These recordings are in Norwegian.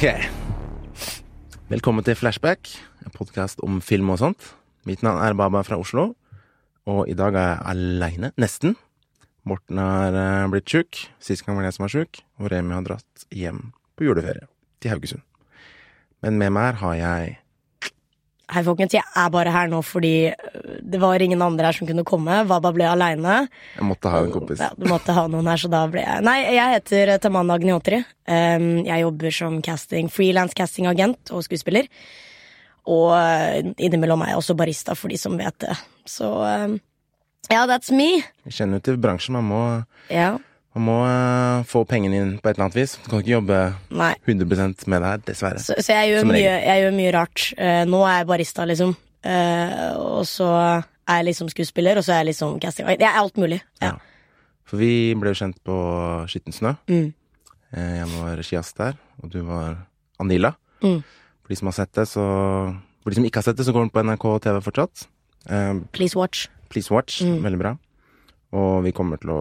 Ok. Velkommen til Flashback, en podkast om film og sånt. Mitt navn er Baba fra Oslo, og i dag er jeg aleine, nesten. Morten har eh, blitt sjuk. Sist gang var det jeg som var sjuk, og Remi har dratt hjem på juleferie til Haugesund. Men med meg her har jeg Hei, folkens. Jeg er bare her nå fordi øh, det var ingen andre her som kunne komme. Vaba ble aleine. Jeg måtte ha en kompis. Ja, du måtte ha noen her, så da ble jeg Nei, jeg heter Tamanna Agniotri. Um, jeg jobber som casting, frilans castingagent og skuespiller. Og øh, innimellom er jeg også barista, for de som vet det. Så um, ja, that's me. Jeg kjenner jo til bransjen. Man må, Ja. Man må eh, få pengene inn på et eller annet vis. Du kan ikke jobbe Nei. 100 med det her, dessverre. Så, så jeg, gjør mye, jeg gjør mye rart. Uh, nå er jeg barista, liksom. Uh, og så er jeg liksom skuespiller, og så er jeg liksom casting. Jeg er alt mulig. Ja. Ja. For vi ble jo kjent på Skitten snø. Mm. Jeg var regiast der, og du var Anila. Mm. For de som har sett det, så For de som ikke har sett det, så går den på NRK TV fortsatt. Please watch. Please watch. Mm. Veldig bra. Og vi kommer til å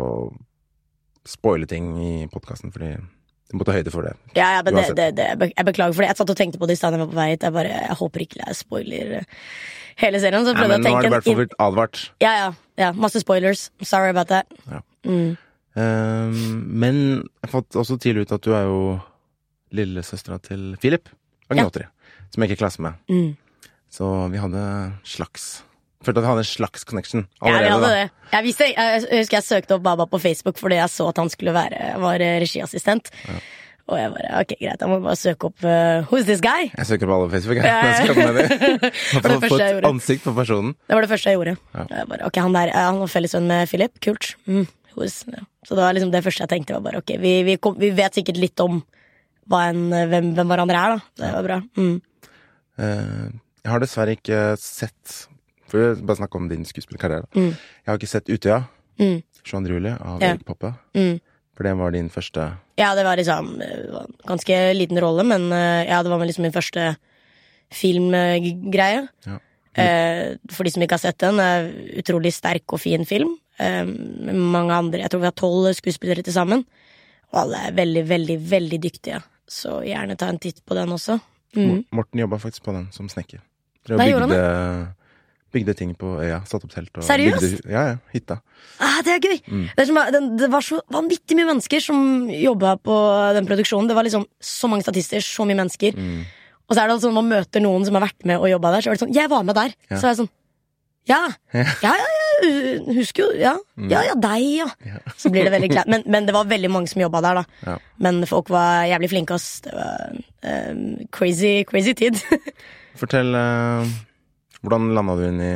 spoile ting i podkasten, fordi du må ta høyde for det. Ja, ja, men det, det, det, jeg beklager for det. Jeg satt og tenkte på det i stedet jeg var på vei hit. Jeg, bare, jeg håper ikke jeg spoiler eh, hele serien. Så Ja, men nå har du i hvert fall blitt advart. Ja, ja, ja. Masse spoilers. Sorry about that. Ja. Mm. Um, men jeg fant også tidlig ut at du er jo lillesøstera til Philip Agnotri, som jeg ikke i klasse med. Mm. Så vi hadde slags Følte at jeg hadde en slags connection Ja, allerede. da. det. Jeg, visste, jeg, jeg husker jeg søkte opp Baba på Facebook fordi jeg så at han skulle være var regiassistent. Og jeg bare ok, greit, jeg må bare søke opp uh, Who's this guy? Jeg søker på alle på Facebook. Jeg. Ja, ja. Jeg med det. det få jeg et ansikt på personen. Det var det første jeg gjorde. Ja. Jeg bare, ok, Han der, ja, han var fellesvenn med Philip. Kult. Mm, who's, ja. Så det var liksom det første jeg tenkte. var bare, ok, Vi, vi, kom, vi vet sikkert litt om en, hvem, hvem hverandre er, da. Det var bra. Mm. Uh, jeg har dessverre ikke sett For å bare snakke om din skuespillerkarriere. Mm. Jeg har ikke sett Utøya. Mm. 22. juli av Ja. Erik Poppe. Mm. For det var din første Ja, det var liksom eh, ganske liten rolle, men eh, ja, det var liksom min første filmgreie. Ja. Eh, for de som ikke har sett den, er utrolig sterk og fin film. Mange andre, Jeg tror vi har tolv skuespillere til sammen. Og alle er veldig, veldig, veldig dyktige. Så gjerne ta en titt på den også. Mm. Morten jobba faktisk på den som snekker. Nei, gjorde han bygde, bygde ting på øya. Satt opp telt Seriøst? bygde Ja, ja. Hytta. Ah, det er gøy! Mm. Det, er som, det, var så vanvittig mye mennesker som jobba på den produksjonen. Det var liksom så mange statister, så mye mennesker. Mm. Og så er det altså når man møter noen som har vært med og jobba der, så er det sånn Jeg var med der! Ja. Så er jeg sånn Ja! Ja, ja, ja, husker jo Ja, ja, ja deg, ja. Mm. Ja. Så blir det veldig kleint. Men, men det var veldig mange som jobba der, da. Ja. Men folk var jævlig flinke, ass. Det var um, crazy, crazy tid. Fortell eh, Hvordan landa du inn i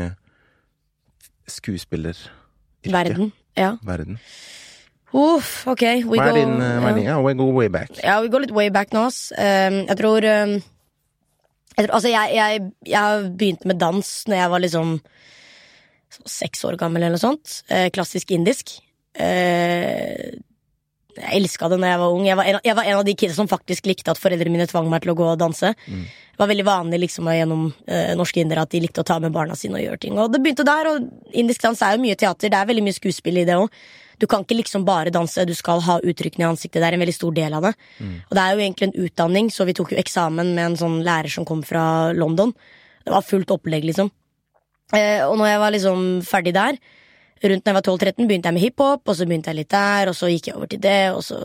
skuespilleryrket? Verden. Ja. Verden. Uff, ok. We Hva er go, din eh, mening? Ja, we go way back. Ja, vi går litt way back nå, ass. Um, jeg tror um, jeg, tror, altså, jeg, jeg, jeg begynte med dans når jeg var liksom seks år gammel eller noe sånt. Eh, klassisk indisk. Eh, jeg elska det når jeg var ung. Jeg var, en, jeg var en av de kidsa som faktisk likte at foreldrene mine tvang meg til å gå og danse. Mm. Det var veldig vanlig liksom gjennom eh, norske indere at de likte å ta med barna sine og gjøre ting. Og det begynte der, og indisk dans er jo mye teater. Det er veldig mye skuespill i det òg. Du kan ikke liksom bare danse, du skal ha uttrykkene i ansiktet. Det er en veldig stor del av det. Og det er jo egentlig en utdanning, så vi tok jo eksamen med en sånn lærer som kom fra London. Det var fullt opplegg, liksom. Eh, og når jeg var liksom ferdig der, rundt når jeg var 12-13, begynte jeg med hiphop, og så begynte jeg litt der, og så gikk jeg over til det, og så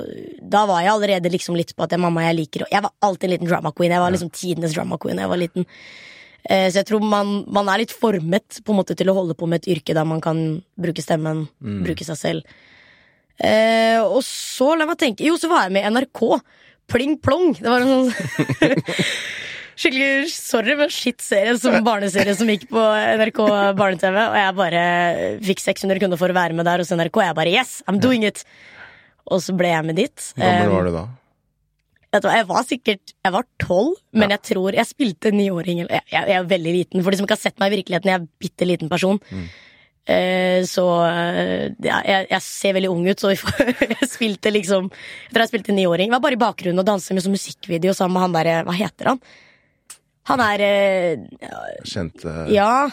Da var jeg allerede liksom litt på at det er mamma jeg liker, og jeg var alltid en liten drama queen. Jeg var liksom tidenes drama queen da jeg var liten. Eh, så jeg tror man, man er litt formet på en måte til å holde på med et yrke der man kan bruke stemmen, bruke seg selv. Eh, og så, la meg tenke Jo, så var jeg med i NRK. Pling plong! Det var en sånn Skikkelig sorry, men shit-serie som barneserie som gikk på NRK barne-TV. Og jeg bare fikk 600 kunder for å være med der hos NRK. Jeg bare yes, I'm doing it! Og så ble jeg med dit. Hvor gammel var du da? Vet du hva, Jeg var sikkert Jeg var tolv, men jeg tror jeg spilte niåring. Jeg, jeg, jeg er veldig liten. For de som ikke har sett meg i virkeligheten, jeg er en bitte liten person. Eh, så eh, ja, jeg, jeg ser veldig ung ut, så jeg spilte liksom Jeg tror jeg spilte niåring. Var bare i bakgrunnen og danset med sånn musikkvideo sammen med han derre Hva heter han? Han er eh, Kjent eh, Ja,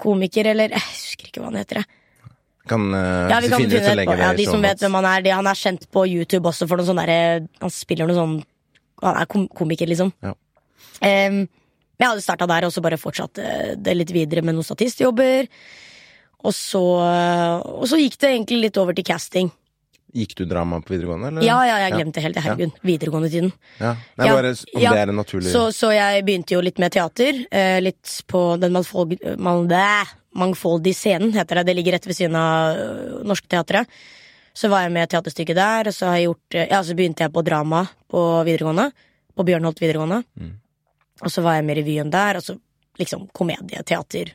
komiker, eller Jeg husker ikke hva han heter. jeg. Kan, eh, Ja, hvis vi du kan finner ut, finne så det legger på. jeg Ja, det i de som vet shownotes. hvem han er, de, han er kjent på YouTube også for noen sånne derre Han spiller noe sånn Han er kom komiker, liksom. Ja. Em, jeg hadde starta der, og så bare fortsatte det litt videre med noen statistjobber. Og så, og så gikk det egentlig litt over til casting. Gikk du drama på videregående, eller? Ja, ja, jeg glemte helt Herregud. Herregud. Videregående-tiden. Ja. Nei, Ja, bare om ja. det er en naturlig Så, så jeg begynte jo litt med teater. Eh, litt på den mangfold, mal, mangfoldige scenen, heter det. Det ligger rett ved siden av øh, Norske Teatret. Så var jeg med i teaterstykket der, og så, gjort, eh, ja, så begynte jeg på drama på videregående. På Bjørnholt videregående. Mm. Og så var jeg med i revyen der, og så liksom komedie, teater,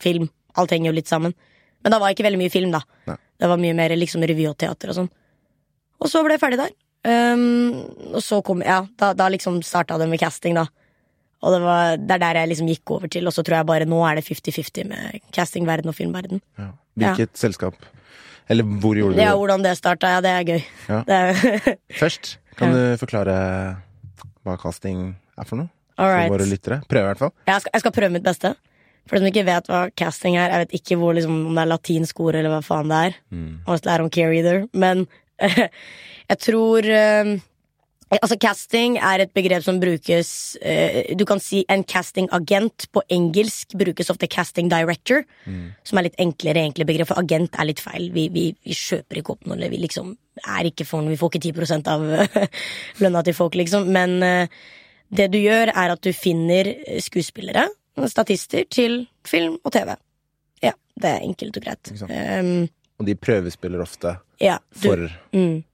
film. Alt henger jo litt sammen. Men da var ikke veldig mye film, da. Nei. Det var mye mer liksom revy og teater og sånn. Og så ble jeg ferdig der. Um, og så kom Ja, da, da liksom starta det med casting, da. Og det, var, det er der jeg liksom gikk over til, og så tror jeg bare nå er det 50-50 med castingverden og filmverden. ja. Hvilket selskap Eller hvor gjorde du det? Ja, hvordan det starta, ja, det er gøy. Ja. Det er, Først, kan du forklare hva casting er for noe? Alright. For våre lyttere. Prøve, i hvert fall. Jeg skal, jeg skal prøve mitt beste. For de som ikke vet hva casting er, jeg vet ikke hvor, liksom, om det er latinsk ord eller hva faen det er. Mm. Honestly, I don't care either. Men jeg tror eh, Altså, casting er et begrep som brukes uh, Du kan si en casting-agent. På engelsk brukes ofte casting director, Mm. som er litt enklere egentlig begrep, for agent er litt feil. Vi, vi, vi kjøper ikke opp noe, eller vi liksom er ikke for noe. Vi får ikke 10% av lønna til folk, liksom. Men uh, det du gjør, er at du finner skuespillere, statister, til film og TV. Ja, det er enkelt og greit. Um, Og de prøvespiller ofte ja, du, for mm.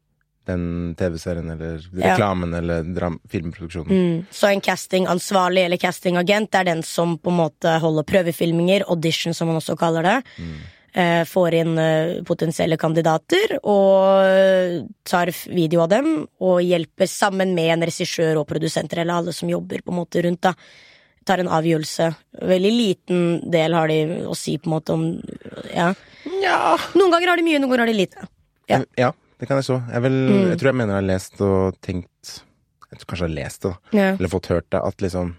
den TV-serien eller Ja. reklamen eller dram filmproduksjonen. Mm. Så en castingansvarlig eller castingagent er den som på en måte holder prøvefilminger, audition som man også kaller det. Eh, får inn eh, potensielle kandidater og tar video av dem og hjelper sammen med en regissør og produsenter eller alle som jobber på en måte rundt. da Tar en avgjørelse. Veldig liten del har de å si på en måte om Ja. Ja. Noen ganger har de mye, noen ganger har de lite. Ja. Mm. ja, det kan jeg så. Jeg, vil, jeg tror jeg mener jeg har lest og tenkt Jeg tror kanskje jeg har lest det, da. Ja. Eller fått hørt det, at liksom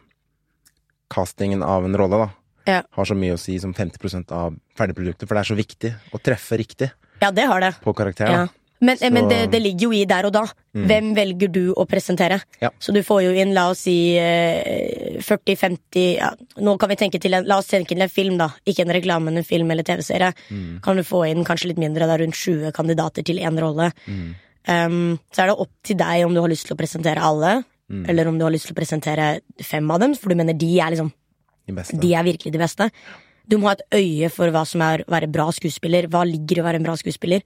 Castingen av en rolle, da, Ja. har så mye å si som 50% av ferdigproduktet. For det er så viktig å treffe riktig ja, det har det. på karakteren. Ja. Men, Så- men det, det ligger jo i der og da. Hvem velger du å presentere? Ja. Så du får jo inn, la oss si eh, 40-50 ja, Nå kan vi tenke til en La oss tenke til en film, da. Ikke en reklame, men en film eller TV-serie. Kan du få inn kanskje litt mindre, da rundt 20 kandidater til én rolle. Um, så er det opp til deg om du har lyst til å presentere alle, eller om du har lyst til å presentere fem av dem, for du mener de er liksom De de er virkelig de beste. Du må ha et øye for hva som er å være bra skuespiller. Hva ligger i å være en bra skuespiller?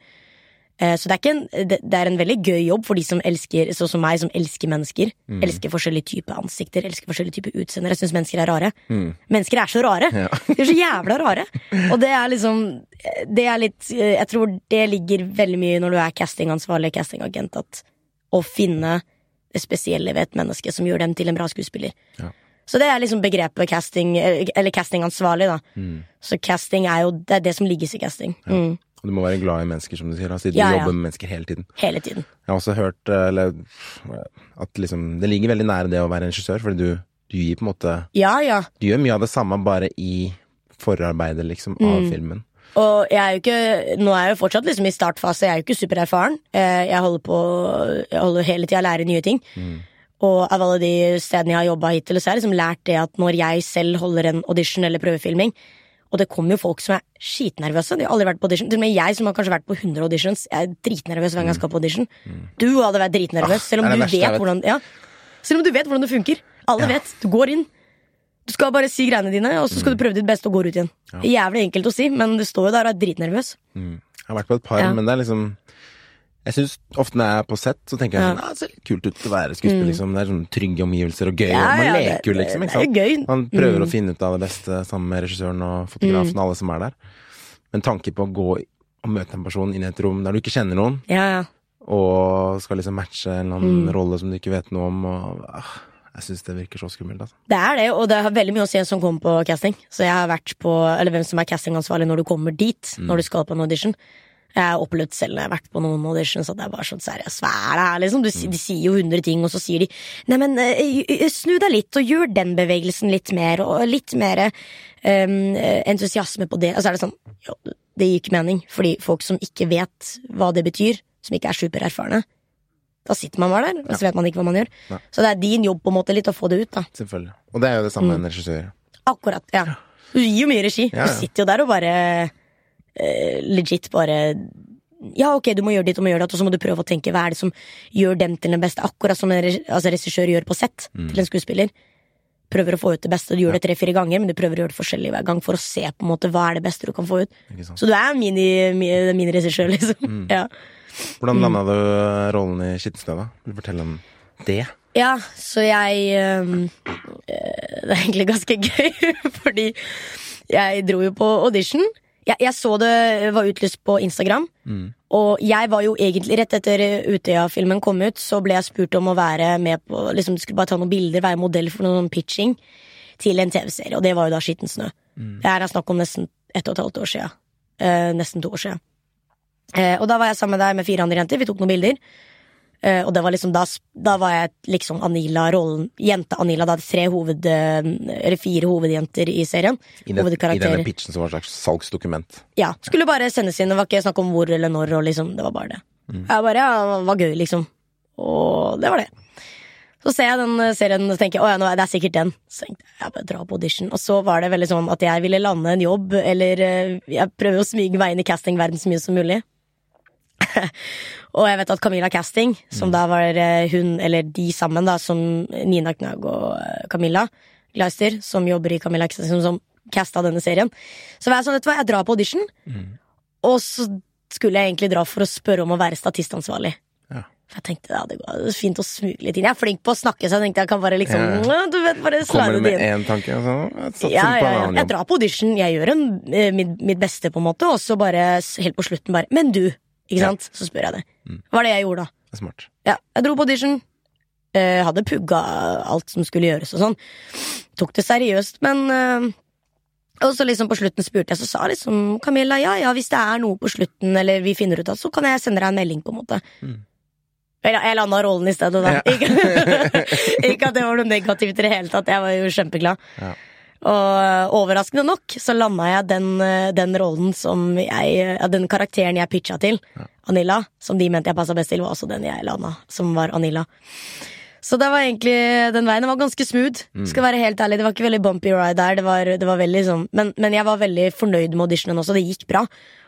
Eh, Så det er, en, det, er en veldig gøy jobb for de som elsker, sånn som meg, som elsker mennesker. Elsker forskjellige typer ansikter, elsker forskjellige typer utseender. Jeg syns mennesker er rare. Mennesker er så rare! Ja. De er så jævla rare! Og det er liksom Det er litt eh, Jeg tror det ligger veldig mye når du er castingansvarlig, castingagent, at å finne det spesielle ved et menneske som gjør dem til en bra skuespiller. Ja. Så det er liksom begrepet casting, eh, eller castingansvarlig, da. Mm. Så casting er jo det, er det som ligger i casting. Mm. Og du må være glad i mennesker, som du sier. Altså, du Ja, ja. jobber med mennesker hele tiden. Hele tiden. Jeg har også hørt eh, eller, at liksom, det ligger veldig nære det å være regissør, fordi du, du gir på en måte Ja, ja. Du gjør mye av det samme, bare i forarbeidet, liksom, av Mm. filmen. Og jeg er jo ikke Nå er jeg jo fortsatt liksom i startfase, jeg er jo ikke supererfaren. Eh, Jeg holder på Jeg holder hele tida lære nye ting. Og av alle de stedene jeg har jobba hittil, så har jeg liksom lært det at når jeg selv holder en audition eller prøvefilming, og det kommer jo folk som er skitnervøse. De har aldri vært på audition. Til og med jeg som har kanskje vært på 100 auditions, jeg er dritnervøs hver gang jeg skal på audition. Du hadde vært dritnervøs, selv om du verste vet vet. hvordan ja. Selv om du vet hvordan det funker. Alle Ja. vet. Du går inn. Du skal bare si greiene dine, og så skal du prøve ditt beste og gå ut igjen. Jævlig enkelt å si, men du står jo der og er dritnervøs. Mm. Jeg har vært på et par, Ja. men det er liksom Jeg synes ofte når jeg er på sett, så tenker jeg Ja. sånn ah, Det ser litt kult ut å være skuespiller, liksom. Det er sånn trygge omgivelser og gøy. Ja, og man ja, leker jo, liksom. Ikke sant? Det er gøy. Man prøver Mm. å finne ut av det beste sammen med regissøren og fotografen og alle som er der. Men tanken på å gå og møte en person inn i et rom der du ikke kjenner noen, Ja, ja. og skal liksom matche en eller annen Mm. rolle som du ikke vet noe om, og ah, Jeg syns det virker så skummelt, altså. Det er det, og det har veldig mye å si hvem som kommer på casting. Så jeg har vært på, eller hvem som er castingansvarlig når du kommer dit, når du skal på en audition. Jeg har opplevd selv når jeg har vært på noen auditions at det er bare sånn seriøst, hva er det her, liksom? Du, De sier jo hundre ting, og så sier de nei, men eh, snu deg litt og gjør den bevegelsen litt mer, og litt mer um, entusiasme på det. Og så er det sånn, jo, det gir ikke mening, fordi folk som ikke vet hva det betyr, som ikke er supererfarne, Da sitter man bare der, og så vet man ikke hva man gjør. Nei. Så det er din jobb på en måte litt å få det ut, da. Selvfølgelig. Og det er jo det samme mm. en regissør. Akkurat, ja. Du gir jo mye regi. Ja, ja. Du sitter jo der og bare eh, legit bare Ja, ok, du må gjøre ditt, og må gjøre det, og så må du prøve å tenke hva er det som gjør dem til den beste, akkurat som en altså, regissør gjør på sett Mm. til en skuespiller. Prøver å få ut det beste. Du gjør det tre-fire ganger, men du prøver å gjøre det forskjellig hver gang for å se på en måte hva er det beste du kan få ut. Så du er mini-regissør, miniregissør, liksom. Mm. Ja. Hvordan Mm. landa du rollen i Skittenstad, da? Vil du fortelle om det? Ja, så jeg øh, Det er egentlig ganske gøy, fordi jeg dro jo på audition. Jeg, jeg så det var utlyst på Instagram, Mm. og jeg var jo egentlig rett etter Utøya-filmen kom ut, så ble jeg spurt om å være med på liksom, Skulle bare ta noen bilder, være modell for noen pitching til en TV-serie, og det var jo da Skitten snø. Det her er snakk om nesten ett og et halvt år siden. Eh, nesten to år siden. Eh, og da var jeg sammen med deg med fire andre jenter, vi tok noen bilder. Eh, og det var liksom da, da var jeg liksom Anila-rollen. Jente Anila. Da hadde tre hoved... eh, eller fire hovedjenter i serien. I, den, I denne pitchen som var et slags salgsdokument. Ja, Skulle bare sendes inn. Det var ikke snakk om hvor eller når. Liksom, det var bare det. Jeg bare, ja, var gøy, liksom. Og det var det. Så ser jeg den eh, serien og tenker at ja, det er sikkert den. Så tenkte jeg, jeg bare drar på audition. Og så var det veldig sånn at jeg ville lande en jobb, eller jeg prøver å smyge meg inn i castingverden så mye som mulig. og jeg vet at Camilla Casting, som da var eh, hun, eller de sammen, da, som Nina Knag og eh, Camilla Gleister, som jobber i Camilla Casting, som, som casta denne serien. Så var jeg sånn, vet du hva, jeg drar på audition, og så skulle jeg egentlig dra for å spørre om å være statistansvarlig. Ja. For jeg tenkte ja, det går fint å smugle litt inn. Jeg er flink på å snakke, så jeg tenkte jeg kan bare liksom Ja. Du vet, bare Kommer slide du det med inn. én tanke, og så jeg satser Ja, på ja, ja. Jeg drar på audition, jeg gjør en, eh, mitt, mitt beste, på en måte, og så bare helt på slutten bare Men du! Ikke sant? Så spør jeg det. Hva var det jeg gjorde, da? Det er smart. Ja, jeg dro på audition. Eh, hadde pugga alt som skulle gjøres og sånn. Tok det seriøst, men eh, Og så liksom på slutten spurte jeg, så sa liksom Camilla ja ja, hvis det er noe på slutten, eller vi finner ut av så kan jeg sende deg en melding, på en måte. Mm. Eller jeg landa rollen i stedet, da. Ja. Ikke at det var noe negativt i det hele tatt, jeg var jo kjempeglad. Ja. Og eh, overraskende nok så landa jeg den, eh, den rollen som jeg Den karakteren jeg pitcha til, Anilla, som de mente jeg passa best til, var også den jeg landa, som var Anilla. Så det var egentlig den veien. Det var ganske smooth. Skal være helt ærlig, Det var ikke veldig bumpy ride der. Det var, det var veldig sånn men, men jeg var veldig fornøyd med auditionen også. Det gikk bra.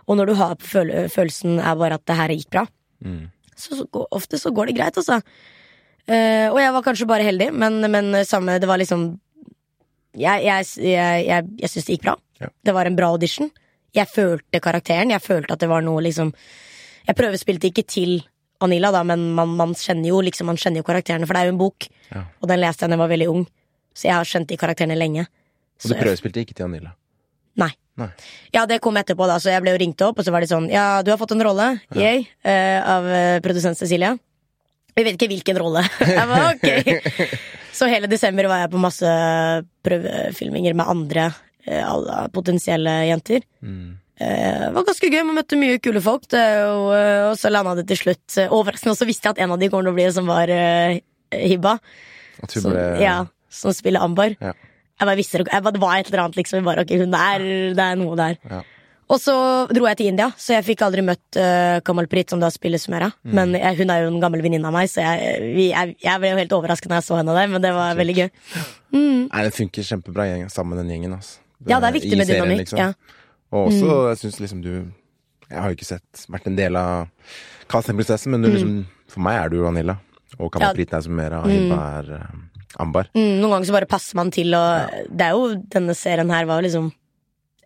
Og når du har føl følelsen er bare at det her gikk bra, Mm. så, så ofte så går det greit, altså. Uh, og jeg var kanskje bare heldig, men, men samme Det var liksom Jeg, jeg, jeg, jeg, jeg syns det gikk bra. Ja. Det var en bra audition. Jeg følte karakteren. Jeg følte at det var noe liksom Jeg prøvespilte ikke til Anila, da, men man, man kjenner jo liksom Man kjenner jo karakterene, for det er jo en bok. Ja. Og den leste jeg da jeg var veldig ung, så jeg har skjønt de karakterene lenge. Og du prøvespilte ikke til Anilla? Nei. Nei. Ja, det kom etterpå, da, så jeg ble jo ringt opp, og så var det sånn Ja, du har fått en rolle, yay, uh, av uh, produsent Cecilia. Vi vet ikke hvilken rolle. jeg var ok. Så hele desember var jeg på masse prøvefilminger med andre eh, alle potensielle jenter. Mm. Eh, Det var ganske gøy, man møtte mye kule folk, det, og, eh, og så landa det til slutt Overraskende, og så visste jeg at en av de kommer til å bli som var uh, Hibba. Hun Som, ble ja, som spiller Ambar. Ja. Jeg bare visste jeg bare, det var et eller annet, liksom. Bare, ok, hun er, det er noe der. Ja. Og så dro jeg til India, så jeg fikk aldri møtt uh, Kamal Prit, som da spiller Sumera. Mm. Men jeg, hun er jo en gammel venninne av meg, så jeg, vi, jeg, jeg ble jo helt overrasket når jeg så henne der, men det var veldig gøy. Nei, det funker kjempebra gjeng, sammen, den gjengen. Altså. Ja, det er viktig med serien, dynamikk. liksom. Ja. Mm. Og også, jeg syns liksom du Jeg har jo ikke sett vært en del av castingprosessen, men du liksom For meg er du Vanilla. Og Ja. Kamal Priten er Sumera, og Hibba er uh, Ambar. Mm, noen ganger så bare passer man til, og det er jo Denne serien her var jo liksom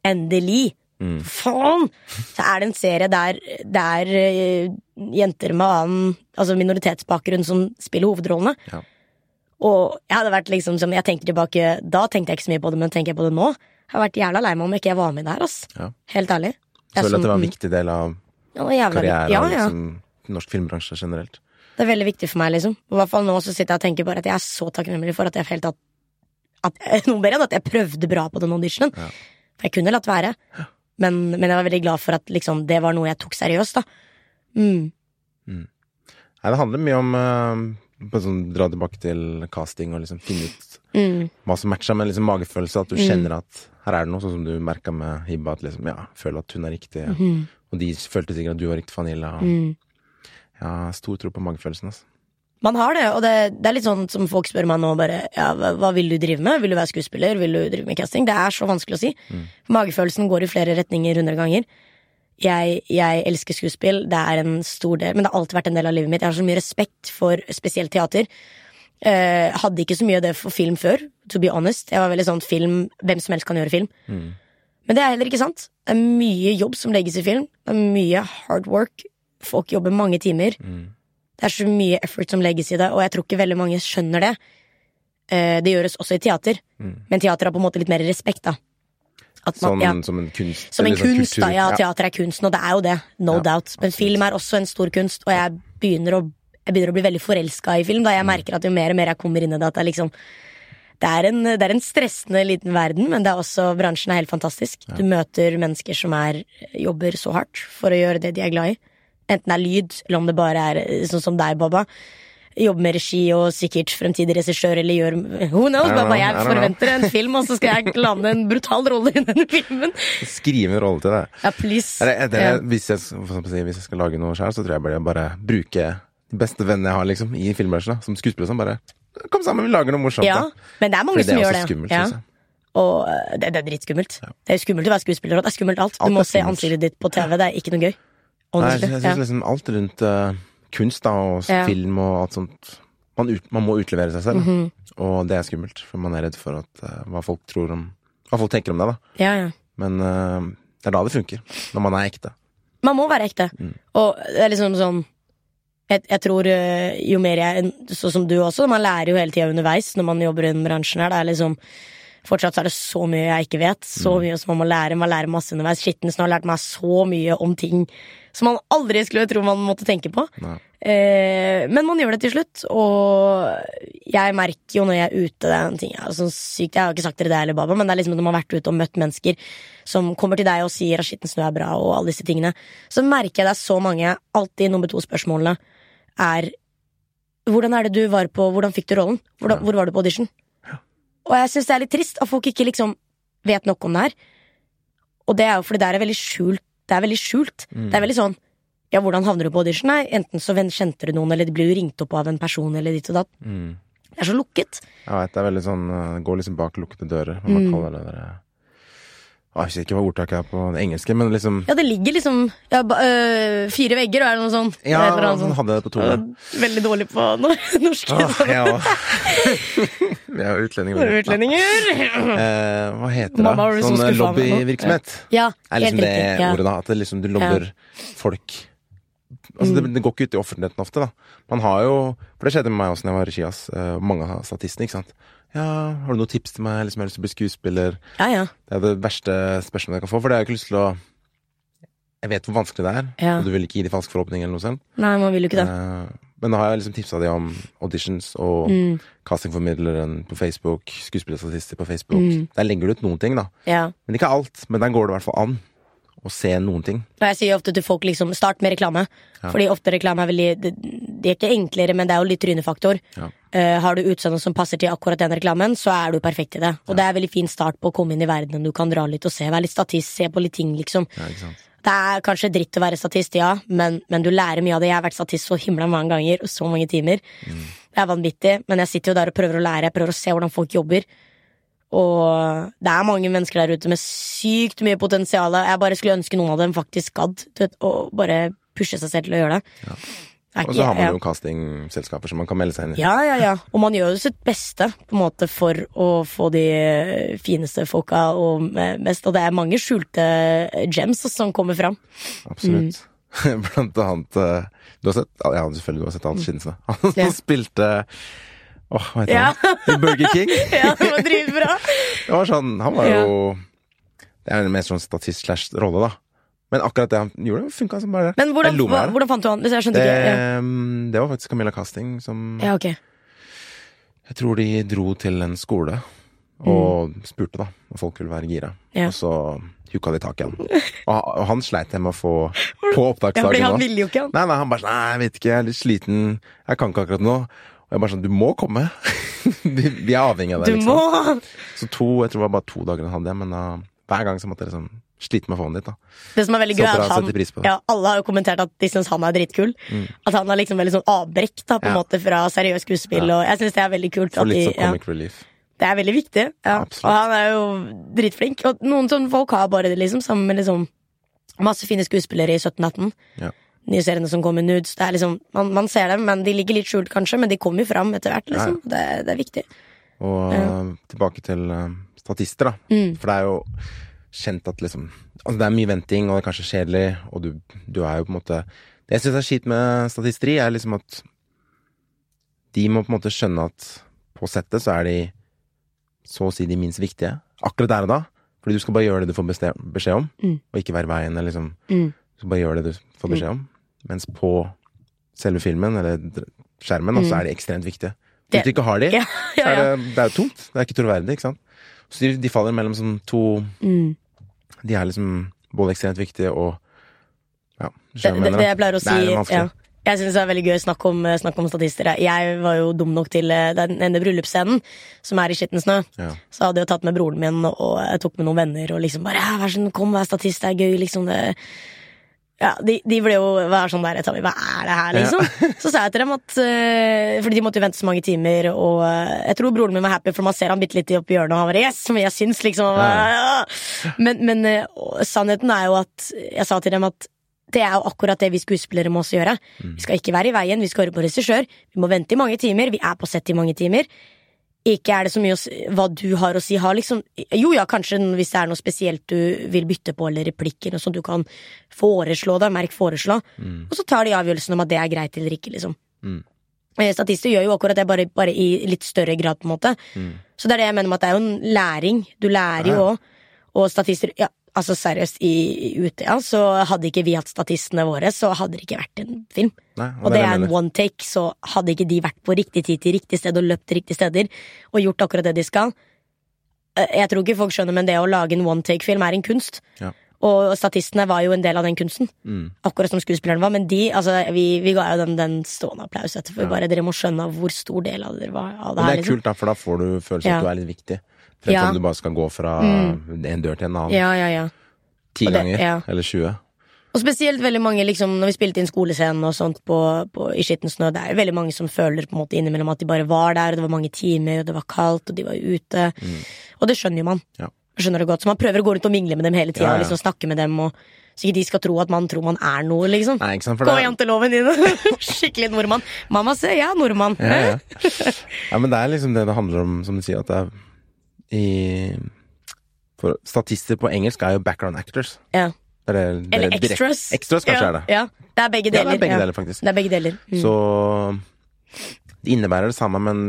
Endelig! Mm. Faen! Så er det en serie der det er eh, jenter med annen Altså minoritetsbakgrunn som spiller hovedrollene. Ja. Og jeg hadde vært liksom som Jeg tenkte tilbake Da tenkte jeg ikke så mye på det, men tenker jeg på det nå? Jeg har vært jævla lei meg om ikke jeg var med der, ass. Ja. Helt ærlig. Jeg Føler at det var en viktig del av Ja, karrieren ja, ja. liksom, norsk filmbransje generelt. Det er veldig viktig for meg, liksom. I hvert fall nå så sitter jeg og tenker bare at jeg er så takknemlig for at jeg helt at, enn at jeg prøvde bra på den auditionen. Ja. For jeg kunne latt være. Men, men jeg var veldig glad for at liksom, det var noe jeg tok seriøst, da. Mm. Nei, det handler mye om på sånn, dra tilbake til casting og liksom finne ut Mm. hva som matcher med liksom magefølelse. At du kjenner at her er det noe, sånn som du merka med Hibba. At liksom, ja, føler at hun er riktig. Og de følte sikkert at du var riktig for Anilla. Mm. Ja, stor tro på magefølelsen, altså. Man har det, og det, det er litt sånn som folk spør meg nå bare ja, hva, vil du drive med? Vil du være skuespiller? Vil du drive med casting? Det er så vanskelig å si. Magefølelsen går i flere retninger hundre ganger. Jeg, jeg elsker skuespill, det er en stor del, men det har alltid vært en del av livet mitt. Jeg har så mye respekt for spesielt teater. Eh, hadde ikke så mye av det for film før, to be honest. Jeg var veldig sånn film, hvem som helst kan gjøre film. Men det er heller ikke sant. Det er mye jobb som legges i film. Det er mye hard work. Folk jobber mange timer. Det er så mye effort som legges i det, og jeg tror ikke veldig mange skjønner det. Eh, det gjøres også i teater, men teater har på en måte litt mer respekt, da. Man- som, ja. som en kunst. Som en sånn kunst, da. Ja, teater er kunsten, og det er jo det. No Ja, doubt. Men absolutt. film er også en stor kunst, og jeg begynner å, jeg begynner å bli veldig forelska i film. Da jeg merker at jo mer og mer jeg kommer inn i det, at det er liksom det er, en, det er en stressende liten verden, men det er også, bransjen er helt fantastisk. Du møter mennesker som er, jobber så hardt for å gjøre det de er glad i. Enten det er lyd, eller om det bare er eh, sånn som deg, Baba. Jobbe med regi og sikkert fremtidig regissør, eller gjør Who knows? I Baba, jeg know. forventer en film, og så skal jeg lande en brutal rolle i denne filmen. Skrive en rolle til deg. Ja, please. Eller, det, Ja. hvis, jeg, hvis jeg skal lage noe sjøl, så tror jeg bare, bare bruke de beste vennene jeg har liksom, i filmbransjen. Som skuespiller. Som bare Kom sammen, vi lager noe morsomt. Ja, da. men det er mange det som er gjør det. skummelt, ja. synes jeg. Og øh, det, det er dritskummelt. Det er skummelt å være skuespiller, det er skummelt alt. Du Alt må se ansiktet ditt på TV, det er ikke noe gøy. Nei, jeg, Ja. synes liksom alt rundt uh, kunst da, og Ja. film og alt sånt man, ut, man må utlevere seg selv, mm -hmm. og det er skummelt. For man er redd for at, uh, hva folk tror om Hva folk tenker om deg, da. ja, ja. Men uh, det er da det funker. Når man er ekte. Man må være ekte. Mm. Og det er liksom sånn jeg, jeg tror jo mer jeg Sånn som du også, man lærer jo hele tida underveis når man jobber i den bransjen her. Det er liksom Fortsatt så er det så mye jeg ikke vet. Så Mm. mye som man må lære. Man lærer masse underveis. Skittensen har lært meg så mye om ting som man aldri skulle tro man måtte tenke på. Eh, men man gjør det til slutt, og jeg merker jo når jeg er ute Det er en ting jeg, sånn sykt, jeg har ikke sagt dere det eller Baba, men det er liksom når man har vært ute og møtt mennesker som kommer til deg og sier at skitten snø er bra, og alle disse tingene, så merker jeg det er så mange Alltid nummer to-spørsmålene er Hvordan er det du var på Hvordan fikk du rollen? Hvordan, Hvor var du på audition? Og jeg syns det er litt trist at folk ikke liksom vet nok om det her. Og det er jo fordi det er veldig skjult. Det er veldig skjult. Det er veldig sånn ja, hvordan havner du på audition? Nei, enten så kjente du noen, eller blir jo ringt opp av en person, eller ditt og datt. Mm. Det er så lukket. Jeg vet, det er veldig sånn eh, Går liksom bak lukkede dører. Hva Mm. man kaller det der Jeg husker ikke hva ordtaket er på det engelske, men liksom Ja, det ligger liksom ja, øh, fire vegger, og er det noe sånt? Ja, han sånn. hadde det på. Øh, Veldig dårlig på norsk. Ah, jeg. Vi er jo utlendinger. Utlendinger. Eh, hva heter det? Mamma det? Sånn lobbyvirksomhet? Ja, meg nå. lobbyvirksomhet. Ja, Er liksom det riktig. Ordet, da? At det liksom, du lobber folk Altså, Mm. det, det går ikke ut i offentligheten ofte, da. Man har jo For det skjedde med meg også når jeg var i Skias. eh, Mange av statistene, ikke sant. Ja, har du noen tips til meg? Liksom, jeg har lyst til å bli skuespiller. ja, ja. Det er det verste spørsmålet jeg kan få, for det har jeg ikke lyst til å Jeg vet hvor vanskelig det er, Ja. og du vil ikke gi de falske forhåpninger eller noe sånt. Nei, man vil jo ikke det. Eh, Men da har jeg liksom tipsa de om auditions og Mm. castingformidleren på Facebook, skuespillerstatister på Facebook. Mm. Der legger du ut noen ting, da. Ja. Men ikke alt. Men der går det i hvert fall an å se noen ting. Jeg sier ofte til folk liksom, start med reklame. Ja. Fordi ofte reklame er veldig Det, er ikke enklere, men det er jo litt trynefaktor. Ja. Uh, har du utseende som passer til akkurat den reklamen, så er du perfekt i det. Og det er en veldig fin start på å komme inn i verdenen. Du kan dra litt og se. Være litt statist, se på litt ting, liksom. Ja. Det er kanskje dritt å være statist, ja, men, men du lærer mye av det. Jeg har vært statist så himla mange ganger, og så mange timer. Det er vanvittig, men jeg sitter jo der og prøver å lære. Jeg prøver å se hvordan folk jobber. Og det er mange mennesker der ute med sykt mye potensial. Jeg bare skulle ønske noen av dem faktisk gadd å bare pushe seg selv til å gjøre det. Er Og så har man jo castingselskaper som man kan melde seg inn i. Ja, ja, ja. Og man gjør jo sitt beste på en måte for å få de fineste folka og mest. Og det er mange skjulte gems som kommer fram. Absolutt. Mm. Blant annet eh, Du har sett Ja, selvfølgelig du har sett alt Skinsene. Han Ja. spilte Åh, hva heter Ja. han? Burger King. ja, det var dritbra. Det var sånn Han var jo Det er mer sånn statist slash rolle, da. Men akkurat det han gjorde, funka som bare det. Men hvordan, Jeg det. hvordan fant du han? Jeg skjønte Det, ikke. Ja. det var faktisk Camilla Casting som ja, ok. Jeg tror de dro til en skole og spurte da om folk ville være gira. Mm. Ja. Og så hooka de tak i han. Og, han sleit med å få på Ja, fordi han ville jo ikke, han. Nei, nei, han bare sånn Nei, jeg vet ikke, jeg er litt sliten. Jeg kan ikke akkurat nå. Og jeg bare sånn Du må komme! vi, vi er avhengig av Du deg, må! liksom. Så to, jeg tror det var bare to dager han hadde men da hver gang så måtte jeg liksom slite med å få han dit, da. Det som er veldig gøy, er at han ja, Alle har jo kommentert at de syns han er dritkul. Mm. At han er liksom veldig sånn avbrekk da, på en Ja. måte fra seriøst skuespill. Og jeg syns det er veldig kult. For litt sånn ja, comic relief. det er veldig viktig. Ja. Og han er jo dritflink. Og noen sånne folk har bare det, liksom. Sammen med liksom masse fine skuespillere i 1718. Ja. Nye seriene som kommer, Nudes. Det er liksom, man, man ser dem, men de ligger litt skjult, kanskje. Men de kommer jo fram etter hvert, liksom. Det, det er viktig. Og tilbake til eh, statister, da. Mm. For det er jo kjent at liksom Altså, det er mye venting, og det er kanskje kjedelig, og du, du er jo på en måte Det jeg syns er kjipt med statisteri, er liksom at de må på en måte skjønne at på settet så er de så å si de minst viktige. Akkurat der og da. Fordi du skal bare gjøre det du får beskjed om, Mm. og ikke være veien. Liksom, Mm. Du skal bare gjøre det du får beskjed om. Mens på selve filmen, eller skjermen, mm. så er de ekstremt viktige. Hvis. Det- du ikke har de, Ja, så ja, er det, det er tomt. Det er ikke troverdig, ikke sant. Så de, de faller mellom sånn to Mm. De er liksom både ekstremt viktige og Ja, du Det, skjønner hva det, jeg det mener. jeg pleier å si Det er vanskelig. ja. Jeg syns det er veldig gøy å snakke om, snakke om statister. Jeg var jo dum nok til eh, den ene bryllupsscenen, som er i Skitten snø. Ja. Så hadde jeg jo tatt med broren min, og jeg tok med noen venner, og liksom bare vær sånn, kom, vær statist, det er gøy, liksom. Det. Ja, de, de ble jo var sånn der, Tommy, hva er det her, liksom? Så sa jeg til dem at uh, Fordi de måtte jo vente så mange timer, og uh, jeg tror broren min var happy, for man ser han bitte litt oppi hjørnet, og han bare yes, men jeg syns liksom ja. Men, men eh, sannheten er jo at jeg sa til dem at det er jo akkurat det vi skuespillere må også gjøre. Vi skal ikke være i veien, vi skal høre på regissør. Vi må vente i mange timer, vi er på sett i mange timer. Ikke er det så mye å, hva du har å si. Har liksom, jo ja, kanskje hvis det er noe spesielt du vil bytte på, eller replikker, noe sånt du kan foreslå det. Merk foreslå. Og så tar de avgjørelsen om at det er greit eller ikke, liksom. Mm. Eh, Statister gjør jo akkurat det, bare, bare i litt større grad, på en måte. Mm. Så det er det jeg mener med at det er jo en læring. Du lærer jo òg. Og statister Ja, altså seriøst, i, Utøya så hadde ikke vi hatt statistene våre, så hadde det ikke vært en film. Nei, Og det det er en one take, så hadde ikke de vært på riktig tid til riktig sted og løpt til riktige steder og gjort akkurat det de skal. Eh, Jeg tror ikke folk skjønner, men det å lage en one take-film er en kunst. Ja. Og statistene var jo en del av den kunsten, Mm. akkurat som skuespillerne var. Men de, altså, vi, vi ga jo dem den stående applaus etterpå. Ja. Bare dere må skjønne hvor stor del av det var av det Men det er Liksom. kult, da, for da får du følelsen Ja. at du er litt viktig. Fremfor Ja. om du bare skal gå fra en dør til en annen Ja, ja, ja. ti ganger. ja. Eller 20. Og spesielt veldig mange, liksom, når vi spilte inn skolescenen og sånt på, på, i Skitten snø, det er jo veldig mange som føler på en måte innimellom at de bare var der, og det var mange timer, og det var kaldt, og de var ute. Og det skjønner jo man. Ja. Skjønner det godt. Så man prøver å gå rundt og mingle med dem hele tida, Ja, ja. og liksom snakke med dem, og så ikke de skal tro at man tror man er noe, liksom. Nei, ikke sant, for Gå det janteloven din! Skikkelig nordmann. Mamma se, jeg er nordmann. ja, ja. ja, men det er liksom det det handler om, som du sier, at det er i For statister på engelsk er jo background actors. Ja. Det er det, er Eller extras. Extras kanskje ja, er det. Ja. Det er begge Ja, deler. det er begge ja. deler, faktisk. Det er begge deler. Mm. Så det innebærer det samme, men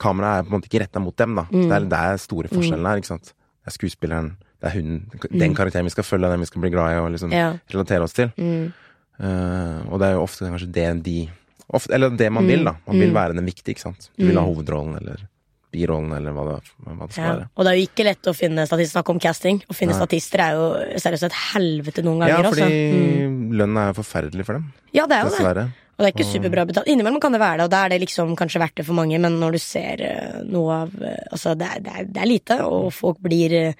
kameraet er på en måte ikke retta mot dem, da. Mm. Det, er, det er store forskjellen her, ikke sant. Det er skuespilleren, det er hunden, den karakteren vi skal følge, den vi skal bli glad i og liksom Mm. Ja. relatere oss til. Mm. Uh, og det er jo ofte kanskje det de ofte, Eller det man vil, da. Man Mm. vil være den viktige, ikke sant. Du vil ha hovedrollen eller birollen eller hva det, hva det skal Ja. være. Og det er jo ikke lett å finne statister. Snakk om casting. Å finne Nei. statister er jo seriøst et helvete noen Ja, ganger. fordi altså. mm. lønnen er jo forferdelig for dem. ja, det er jo det. Og det er ikke superbra betalt. Innimellom kan det være det, og da er det liksom kanskje verdt det for mange, men når du ser eh, noe av eh, Altså, det er, det er, det er lite, og folk blir eh,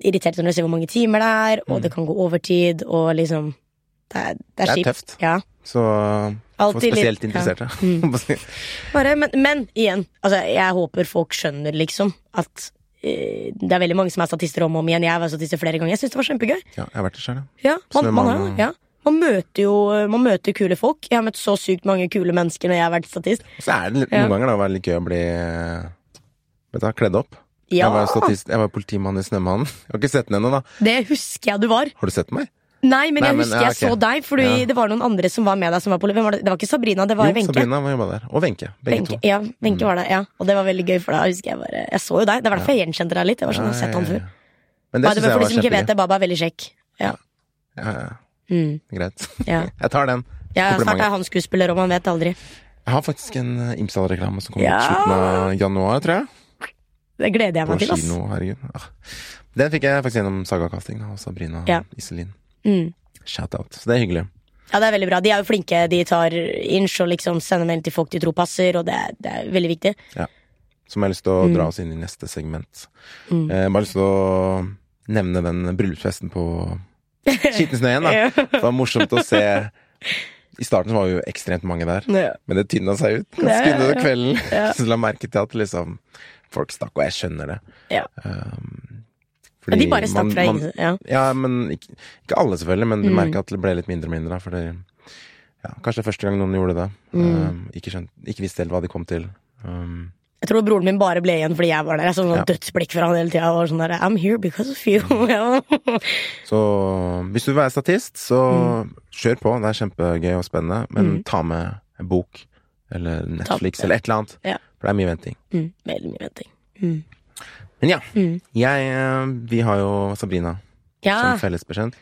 irritert når de ser hvor mange timer det er, og det kan gå overtid, og liksom Det er, det er, Mm. Det er tøft. Ja. Så for litt- spesielt ja. Mm. Bare, men, men igjen, altså, jeg håper folk skjønner liksom at eh, det er veldig mange som er statister om og om igjen. Jeg var statister flere ganger. Jeg syns det var kjempegøy. ja, jeg har vært det sjøl, ja. Man, man, har, ja. man møter jo man møter kule folk. Jeg har møtt så sykt mange kule mennesker når jeg har vært statist. Så er det noen ganger da var litt gøy å bli vet du, kledd opp. Ja, Jeg var statist, jeg var politimann i Snømannen. Jeg har ikke sett den ennå, da. det husker jeg du var. Har du sett meg? Nei, men Nei, jeg men, husker jeg så deg, fordi Ja. det var noen andre som var med deg. Som var Hvem var det? det var ikke Sabrina, det var jo, Venke. Sabrina var der. Og Wenche. Begge Venke, to. Ja, Wenche var der, ja. Og det var veldig gøy, for da husker jeg bare Jeg så jo deg. Det var derfor jeg gjenkjente deg litt. Jeg var sånn, jeg har sett han før. Men det way, jeg for de som ikke vet det, Baba er veldig kjekk. Ja. Ja, ja, Mm, greit. ja. Jeg tar den. ja snart er han skuespiller, og man vet aldri. Jeg har faktisk en eh, Imsdal-reklame som kommer Ja. ut slutten av januar, tror jeg. Det gleder jeg meg til, ass. Ah. Den fikk jeg faktisk gjennom Saga-casting og Sabrina Ja. Iselin. Mm. Shout-out. Så det er hyggelig. Ja, det er veldig bra. De er jo flinke. De tar inch og liksom sender melding til folk de tror passer, og det det er veldig viktig. Som jeg har lyst til å Mm. dra oss inn i neste segment. Eh, bare lyst til å nevne den bryllupsfesten på Skittensnøen, da. Det var morsomt å se I starten var jo ekstremt mange der, Ja. men det tynna seg ut Ja, ganske ja, utover kvelden. Ja. Så la merke til at liksom folk stakk, og jeg skjønner det. Ja. Um, Men de bare stakk fra ingen Ja. Ja, men ikke, ikke alle, selvfølgelig. Men du Mm. merker at det ble litt mindre og mindre. For det, ja, kanskje det er første gang noen gjorde det. Mm. Um, ikke, skjønt, ikke visste helt hva de kom til. Um, Jeg tror broren min bare ble igjen fordi jeg var der. Jeg så sånn Ja. dødsblikk fra han hele tida. Og sånn der, I'm here because of you. Så hvis du vil være statist, så kjør på. Det er kjempegøy og spennende. Men Mm. ta med en bok eller Netflix Ta- eller et eller annet. Ja. For det er mye venting. Mm, veldig mye venting. Mm. Men ja, Mm. jeg eh, Vi har jo Sabrina Ja, som fellesbetjent.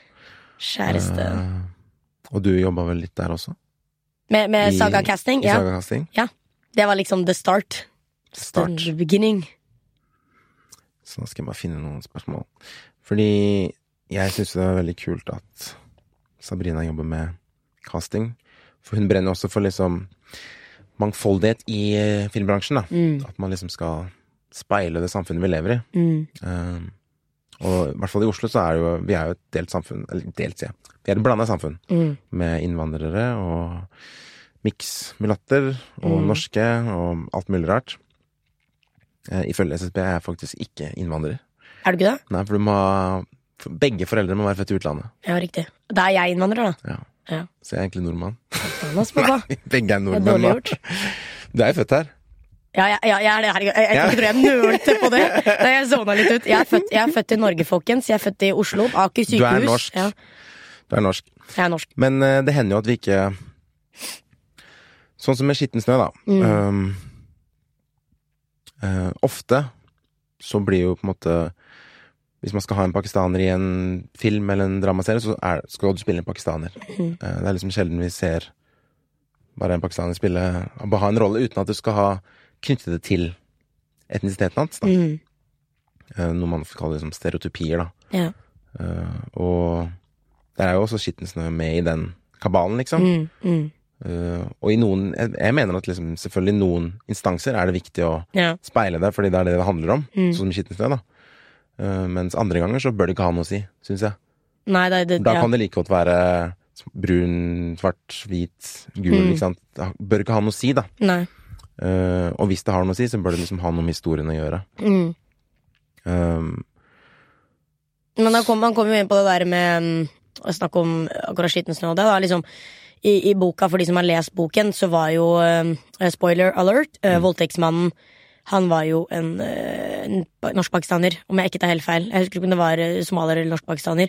kjæreste. Uh, og du jobba vel litt der også? Med, med i- Saga Casting? Ja. Sagakasting? Det var liksom the start. Start. The beginning. Så nå skal jeg bare finne noen spørsmål. Fordi jeg syns det er veldig kult at Sabrina jobber med casting. For hun brenner også for liksom mangfoldighet i eh, filmbransjen, da. Mm. At man liksom skal speile det samfunnet vi lever i. Mm. Um, og i hvert fall i Oslo så er det jo Vi er jo et delt samfunn. Eller delt, sier jeg. Vi er et blanda samfunn. Mm. Med innvandrere og miks mulatter og Mm. norske og alt mulig rart. Eh, ifølge SSB er jeg faktisk ikke innvandrer. Er du ikke det? Nei, for du må Begge foreldre må være født i utlandet. Ja, riktig. Da er jeg innvandrer, da. Ja. Ja. Så jeg er egentlig nordmann. Nei. Begge er Det er dårlig gjort. Du er jo født her. Ja, ja, ja, jeg er det. Herregud. Jeg, jeg, jeg tror jeg nølte på det. Da jeg sovna litt ut. Jeg er, født, jeg er født i Norge, folkens. Jeg er født i Oslo. Aker Du er sykehus. norsk. Ja, Du er norsk. jeg er norsk. Men uh, det hender jo at vi ikke Sånn som med skitten snø, da. Mm. Um, uh, ofte så blir jo på en måte Hvis man skal ha en pakistaner i en film eller en dramaserie, så er, skal du spille en pakistaner. Mm. Uh, det er liksom sjelden vi ser bare en pakistaner spille Bare ha en rolle uten at du skal ha knytte det til etnisiteten hans. Da. Mm. Eh, noe man kaller liksom stereotypier, da. Ja. Uh, og der er jo også Skitten snø med i den kabalen, liksom. Mm. Mm. Uh, og i noen jeg, jeg mener at liksom, selvfølgelig i noen instanser er det viktig å Ja. speile det, fordi det er det det handler om. Mm. Sånn som Skitten snø, da. Uh, mens andre ganger så bør det ikke ha noe å si, syns jeg. Nei, det, det, Da ja. kan det like godt være brun, svart, hvit, gul, Mm. ikke sant. Det bør ikke ha noe å si, da. Nei. Eh, og hvis det har noe å si, så bør det liksom ha noe med historien å gjøre. Mm. Um, Men da kom, man kommer jo inn på det der med mm, å snakke om akkurat skitten snø og det. Da, liksom, i, I boka, for de som har lest boken, så var jo uh, Spoiler alert. eh, Voldtektsmannen han var jo en, uh, en norsk-pakistaner, om jeg ikke tar helt feil. Jeg husker ikke om det var somalier eller norsk-pakistaner.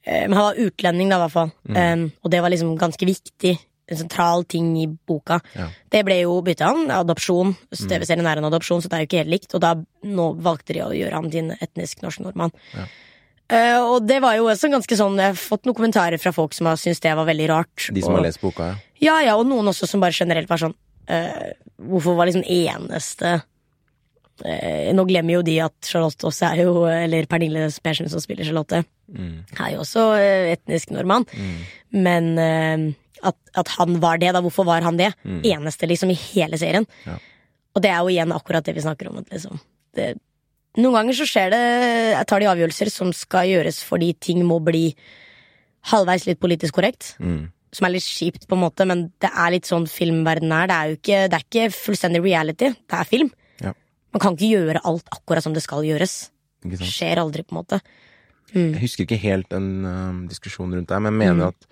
Men han var utlending, da, i hvert fall. Um, og det var liksom ganske viktig. En sentral ting i boka. Ja. Det ble jo bytta han. Adopsjon. TV-serien er en adopsjon, så det er jo ikke helt likt. Og da nå valgte de å gjøre han til en etnisk norsk nordmann. Ja. Uh, og det var jo også ganske sånn Jeg har fått noen kommentarer fra folk som har syntes det var veldig rart. de som og, har lest boka, ja. Ja, ja, og noen også som bare generelt var sånn uh, Hvorfor var liksom eneste uh, Nå glemmer jo de at Charlotte også er jo Eller Pernille Spersen som spiller Charlotte, Mm. er jo også etnisk nordmann. Mm. Men at, at han var det, da. Hvorfor var han det? Mm. Eneste, liksom, i hele serien. Ja. Og det er jo igjen akkurat det vi snakker om. At liksom, det, noen ganger så skjer det Jeg tar de avgjørelser som skal gjøres fordi ting må bli halvveis litt politisk korrekt. Mm. Som er litt kjipt, på en måte, men det er litt sånn filmverden er. Det er jo ikke, det er ikke fullstendig reality. Det er film. Ja. Man kan ikke gjøre alt akkurat som det skal gjøres. Det skjer aldri, på en måte. Jeg husker ikke helt en uh, diskusjon rundt det, men jeg mener Mm. at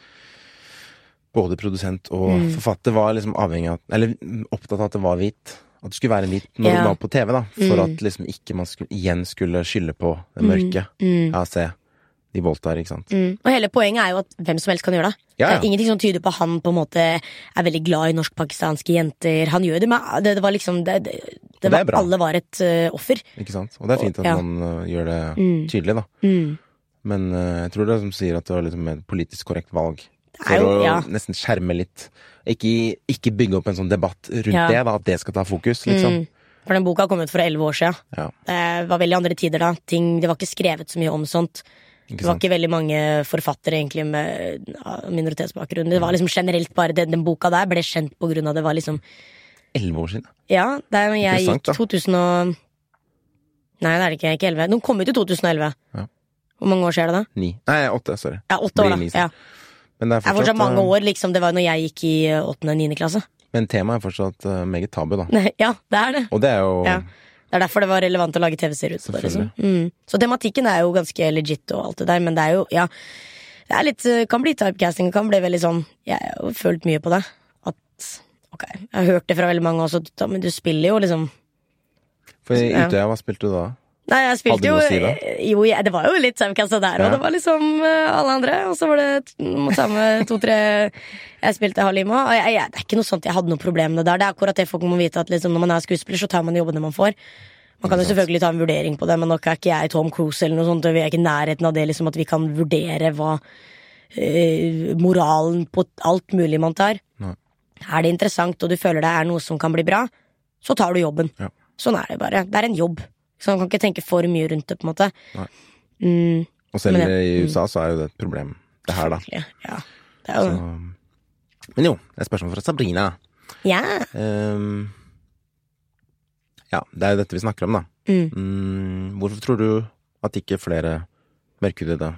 både produsent og Mm. forfatter var liksom avhengig av Eller opptatt av at det var hvit. At det skulle være hvit når yeah. det var på TV, da. For Mm. at liksom ikke man skulle, igjen skulle skylde på det Mm. mørke. Mm. Ja, se. De voldtar, ikke sant. Mm. Og hele poenget er jo at hvem som helst kan gjøre det. Ja, Det er ingenting som tyder på at han på en måte er veldig glad i norsk-pakistanske jenter. Han gjør det men Det, det var liksom Det, det, det var. Alle var et uh, offer. Ikke sant? Og det er fint at Ja. man uh, gjør det Mm. tydelig, da. Men uh, jeg tror det er som sier at det var liksom et politisk korrekt valg. For jo- å nesten skjerme litt. Ikke, ikke bygge opp en sånn debatt rundt Ja. det, da. At det skal ta fokus, liksom. Mm. For den boka kom ut for elleve år siden. Ja, Det var veldig andre tider da. Ting, det var ikke skrevet så mye om sånt. Det var ikke veldig mange forfattere egentlig med minoritetsbakgrunn. Det var liksom generelt bare den, Den boka der ble kjent på grunn av det var liksom Elleve år siden. Ja, det er når jeg gikk 2000 og Nei, det er det ikke. Ikke 11. Den kom ut i 2011. Ja. Hvor mange år siden er det da? Ni. Nei, åtte, sorry. Ja, åtte år, da. Ja. Men, det er Det er fortsatt fortsatt, mange eh, år, liksom. Det var når jeg gikk i åttende og niende klasse. men temaet er fortsatt eh, meget tabu, da. Ja, det er det. Og det er jo Ja. Det er derfor det var relevant å lage TV-serie ut av det. Liksom. Mm. Så tematikken er jo ganske legit og alt det der, men det er jo, ja Det er litt, eh, kan bli typecasting, kan bli veldig sånn Jeg har følt mye på det. At ok, jeg har hørt det fra veldig mange også, men du spiller jo liksom For i. Utøya, hva spilte du da? Nei, jeg spilte jo si da? Jo, jeg, det var jo litt typecasta der, Ja. og det var liksom eh, alle andre. Og så var det mot samme to-tre Jeg spilte Halima. Og jeg, jeg, det er ikke noe sånt jeg hadde noe problem med det der. Det er akkurat det folk må vite, at liksom, når man er skuespiller, så tar man jobbene man får. Man kan jo selvfølgelig ta en vurdering på det, men nok er ikke jeg Tom Cruise eller noe sånt. Og vi er ikke i nærheten av det, liksom, at vi kan vurdere hva eh, moralen på alt mulig man tar. Nei. Er det interessant, og du føler det er noe som kan bli bra, så tar du jobben. Ja. Sånn er det bare. Det er en jobb. Så man kan ikke tenke for mye rundt det, på en måte. Mm, Og selv Men det- i USA så er jo det et problem, det her, da. ja. Det er Så, jo det er et spørsmål fra Sabrina. Ja. Um, ja, det er jo dette vi snakker om, da. Mm. Mm, hvorfor tror du at ikke flere mørkhudede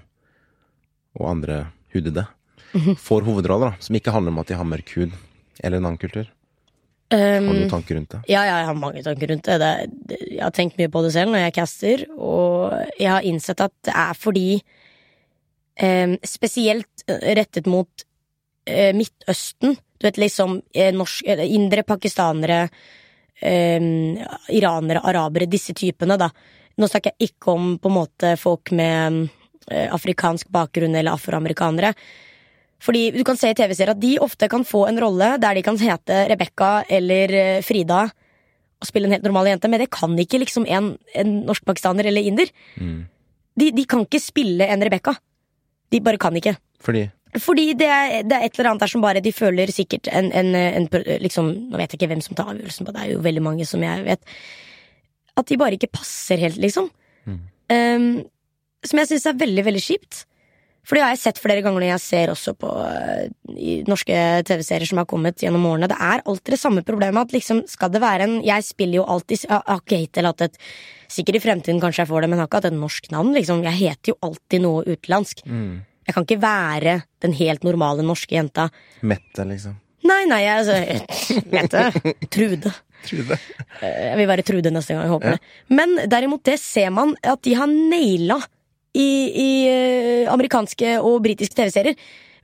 og andre hudede Mhm. får hovedroller, da, som ikke handler om at de har mørk hud eller en annen kultur? Har du Um, noen tanker rundt det? ja, ja, jeg har mange tanker rundt det. det. det- Jeg har tenkt mye på det selv når jeg caster, og jeg har innsett at det er fordi um, Spesielt eh, rettet mot uh, Midtøsten. Du vet liksom eh, norsk, indre pakistanere, um, iranere, arabere, disse typene, da. Nå snakker jeg ikke om på en måte folk med eh, afrikansk bakgrunn eller afroamerikanere. Fordi du kan se i TV-serier at de ofte kan få en rolle der de kan hete Rebekka eller eh, Frida og spille en helt normal jente, men det kan ikke liksom en, en norsk-pakistaner eller inder. Mm. De, de kan ikke spille en Rebekka. De bare kan ikke. Fordi Fordi det er, det er et eller annet der som bare De føler sikkert en, en, en liksom, Nå vet jeg ikke hvem som tar avgjørelsen på det, det er jo veldig mange som jeg vet. At de bare ikke passer helt, liksom. Mm. Um, som jeg syns er veldig, veldig kjipt. For det har jeg sett flere ganger når jeg ser også på i norske TV-serier som har kommet gjennom årene. Det er alltid det samme problemet at liksom skal det være en Jeg spiller jo alltid Jeg har ikke hittil hatt et Sikkert i fremtiden kanskje jeg får det, men jeg har ikke hatt et norsk navn, liksom. Jeg heter jo alltid noe utenlandsk. mm, Jeg kan ikke være den helt normale norske jenta. Mette, liksom. Nei, nei, jeg altså, Mette. Trude. Trude. Eh, Jeg vil være Trude neste gang, jeg håper det. Men derimot, det ser man at de har naila i, i eh, amerikanske og britiske TV-serier.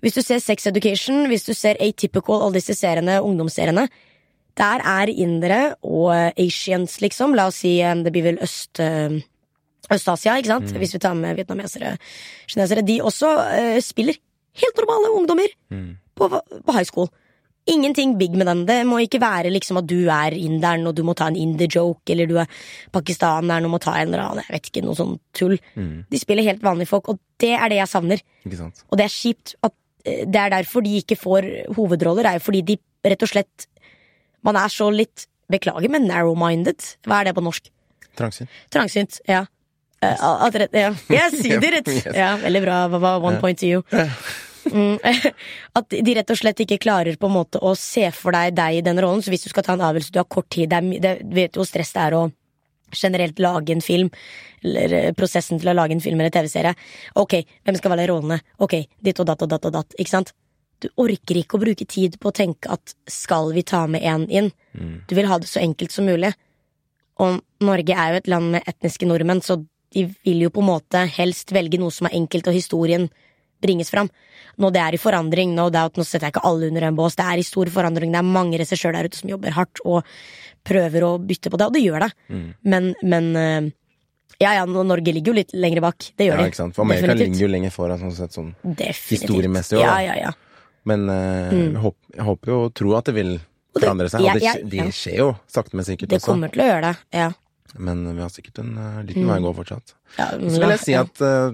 Hvis du ser Sex Education, hvis du ser Atypical, alle disse seriene, ungdomsseriene, der er indere og Asians, liksom. La oss si eh, det blir vel Øst... eh, Øst-Asia, ikke sant? Hvis vi tar med vietnamesere, kinesere. De også uh, spiller helt normale ungdommer Mm. på, på high school. Ingenting big med den. Det må ikke være liksom at du er inderen og du må ta en inder-joke, eller du er pakistaneren og må ta en eller annen, jeg vet ikke, noe sånn tull. Mm. De spiller helt vanlige folk, og det er det jeg savner. Og det er kjipt at eh, det er derfor de ikke får hovedroller, er jo fordi de rett og slett Man er så litt Beklager, men narrow-minded. Hva er det på norsk? Trangsynt. Trangsynt. Ja. Eh, at rett, ja. Yes, you did it! Yes. Ja, veldig bra. One point to you? Mm, at de rett og slett ikke klarer på en måte å se for deg deg i den rollen. Så hvis du skal ta en avgjørelse, du har kort tid, det det, vet du hvor stress det er å generelt lage en film, eller eh, prosessen til å lage en film eller TV-serie. Ok, hvem skal være rollene? Ok, ditt og datt og datt og datt, ikke sant? Du orker ikke å bruke tid på å tenke at skal vi ta med en inn? Mm. Du vil ha det så enkelt som mulig. Og Norge er jo et land med etniske nordmenn, så de vil jo på en måte helst velge noe som er enkelt, og historien bringes fram. Nå det er i forandring, no doubt, nå setter jeg ikke alle under en bås, det er i stor forandring, det er mange regissører der ute som jobber hardt og prøver å bytte på det, og det gjør det. Mm. Men, men eh, Ja ja, Norge ligger jo litt lenger bak, det gjør Ja, ikke sant? For Amerika Definitivt. ligger jo lenger foran sånn sett sånn. Definitivt. historiemessig også, Ja, ja, ja. Men uh, Mm. jeg, håper, jeg håper jo og tror at det vil forandre seg. Og jeg- det, jeg- skje- det skjer jo sakte, men sikkert Det også. kommer til å gjøre det, ja. Men vi har sikkert en eh, liten vei å gå fortsatt. ja Så vil jeg si at uh,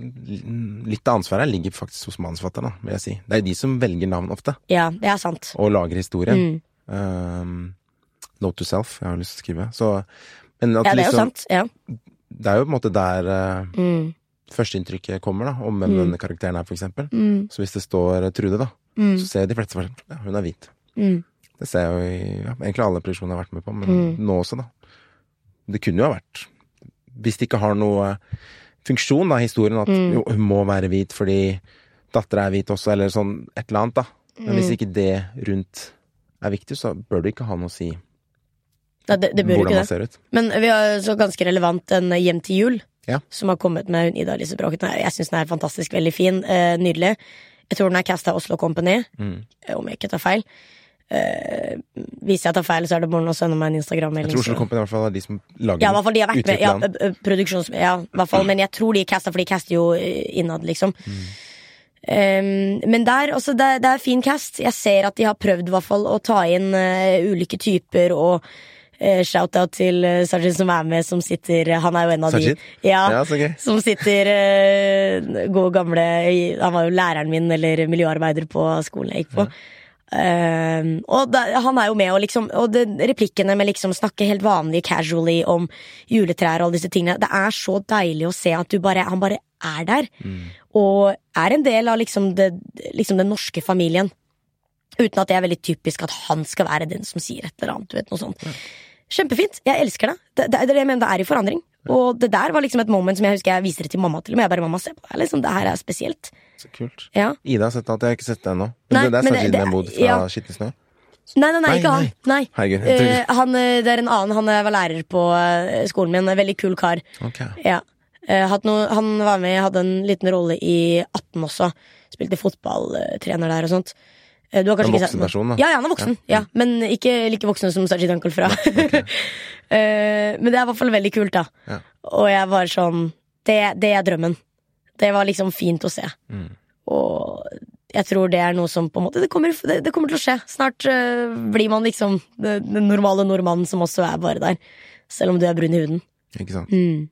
litt av ansvaret ligger faktisk hos manusforfatterne, vil jeg si. Det er de som velger navn ofte, Ja, det er sant. og lager historie. Mm. Um, Note to self, jeg har lyst til å skrive. Så, men at Ja, det er jo liksom, sant. Ja. det er jo på en måte der uh, Mm. førsteinntrykket kommer, da, om hvem Mm. denne karakteren er, for eksempel. Mm. Så hvis det står Trude, da, Mm. så ser de fleste for ja, hun er hvit. Mm. Det ser jeg jo i ja, egentlig alle produksjoner jeg har vært med på, men Mm. nå også, da. Det kunne jo ha vært Hvis det ikke har noe funksjon, da, historien. At Mm. jo, hun må være hvit fordi dattera er hvit også, eller sånn et eller annet, da. Men Mm. hvis ikke det rundt er viktig, så bør det ikke ha noe å si Nei, det, det hvordan man ser ut. Men vi har så ganske relevant en Hjem til jul, Ja. som har kommet med hun Ida Lise Bråken. Jeg syns den er fantastisk, veldig fin. Eh, nydelig. Jeg tror den er casta Oslo Company, Mm. eh, om jeg ikke tar feil. Eh, hvis jeg tar feil, så er det bare å sende meg en Instagram-melding. tror Oslo Company i hvert fall er de som lager Ja, i hvert fall de har vært med. Ja, ø- ø- produksjons... Ja, i hvert fall. Men jeg tror de casta, for de caster jo eh, innad, liksom. Um, men der, også, det, det er fin cast. Jeg ser at de har prøvd hvert fall å ta inn uh, ulike typer, og uh, shout-out til uh, Sajid som er med, som sitter Han er jo en av Sajid? de ja, Ja, gøy. som sitter uh, gode gamle Han var jo læreren min, eller miljøarbeider på skolen jeg gikk på. Um, og da, han er jo med, og, liksom, og det, replikkene med liksom snakke helt vanlig casually om juletrær og alle disse tingene. Det er så deilig å se at du bare, han bare er der. Og er en del av liksom, det, liksom den norske familien. Uten at det er veldig typisk at han skal være den som sier et eller annet. Vet, sånt. Kjempefint. Jeg elsker det. Det, det, det, mener, det er i forandring. Og det der var liksom et moment som jeg husker jeg viser det til mamma til og med. Jeg bare, mamma, se på det. Liksom, det her er spesielt. Så kult. Ja. Ida har sett alt, jeg har ikke sett det ennå. Det, det er det- Sajid det- fra ja. Skitten snø? Nei, nei, nei, Nei, ikke han. Nei. Herregud, uh, han, eh, det er en annen. Han eh, var lærer på skolen min. En veldig kul kar. Okay. Ja. Uh, hatt noe, han var med, hadde en liten rolle i 18 også. Spilte fotballtrener der og sånt. Uh, Du har kanskje En ikke sett voksen den? versjon, da. Ja, ja, han er voksen. Ja. Men ikke like voksen som Sajid Uncle fra. Eh, men det er i hvert fall veldig kult, da. Ja. Og jeg var sånn det, det er drømmen. Det var liksom fint å se. Mm. Og jeg tror det er noe som på en måte Det kommer, det, det kommer til å skje. Snart øh, blir man liksom den normale nordmannen som også er bare der. Selv om du er brun i huden. Ikke sant. Mm.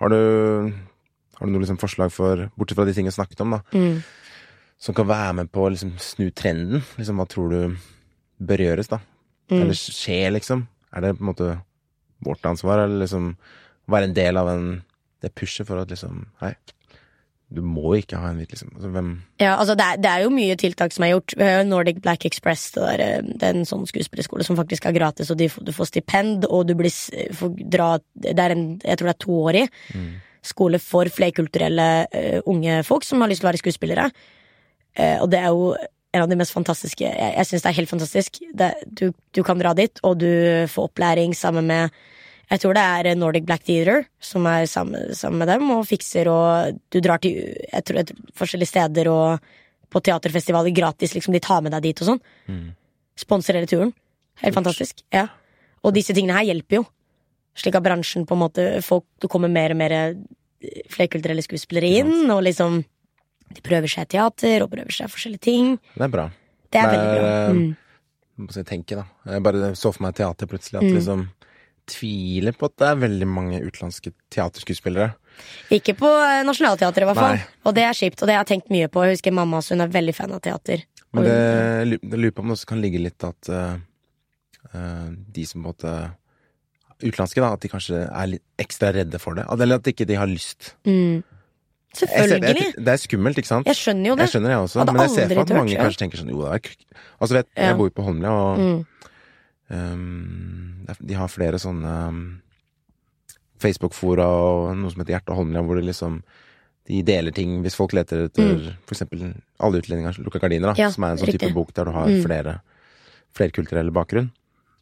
Har du, har du noe liksom forslag for, bortsett fra de tingene vi snakket om, da, Mm. som kan være med på å liksom snu trenden? Liksom, hva tror du bør gjøres, da? Mm. Eller skje, liksom? Er det på en måte vårt ansvar, eller liksom være en del av en, det pushet for at liksom Hei, du må ikke ha en hvit, liksom. Altså, hvem Ja, altså det er, det er jo mye tiltak som er gjort. Vi har jo Nordic Black Express. Det, der, eh, det er en sånn skuespillerskole som faktisk er gratis, og får- du får stipend, og du blir, får dra Det er en, jeg tror det er toårig skole for flerkulturelle uh, unge folk som har lyst til å være skuespillere. Uh, og det er jo en av de mest fantastiske Jeg, jeg syns det er helt fantastisk. Det, du, du kan dra dit, og du får opplæring sammen med jeg tror det er Nordic Black Theater som er sammen, sammen med dem og fikser, og du drar til jeg tror, jeg tror, forskjellige steder og på teaterfestivaler gratis. liksom De tar med deg dit og sånn. Sponser hele turen. Helt fantastisk. ja Og disse tingene her hjelper jo. Slik at bransjen på en måte folk, Det kommer mer og mer eh, flerkulturelle skuespillere inn, og liksom De prøver seg teater og prøver seg forskjellige ting. Det er bra. Det er Det veldig bra. er, Mm. Jeg tenke, da. Jeg bare så for meg teater plutselig, at Mm. liksom Tviler på at det er veldig mange utenlandske teaterskuespillere. Ikke på eh, Nationaltheatret, i hvert fall. Nei. Og det er kjipt, og det har jeg tenkt mye på. Jeg husker mamma hun er veldig fan av teater. Men det, det lurer på om det også kan ligge litt at eh, de som på en måte Utenlandske, da, at de kanskje er litt ekstra redde for det. Eller at ikke de har lyst. Mm. Selvfølgelig. jeg- Det er skummelt, ikke sant? Jeg skjønner jo det. Jeg skjønner jeg også, Hadde men jeg ser for meg at mange kanskje tenker sånn Jo, det er Altså, vet, Ja. jeg bor jo på Holmlia, og Mm. Ehm, de har flere sånne um, Facebook-fora og noe som heter Hjerte Holmlia, hvor det liksom de deler ting hvis folk leter etter for eksempel Alle utlendinger lukker gardiner, da, Mm. Ja, som er en sånn riktig. type bok der du har Mm. flere kulturelle bakgrunn.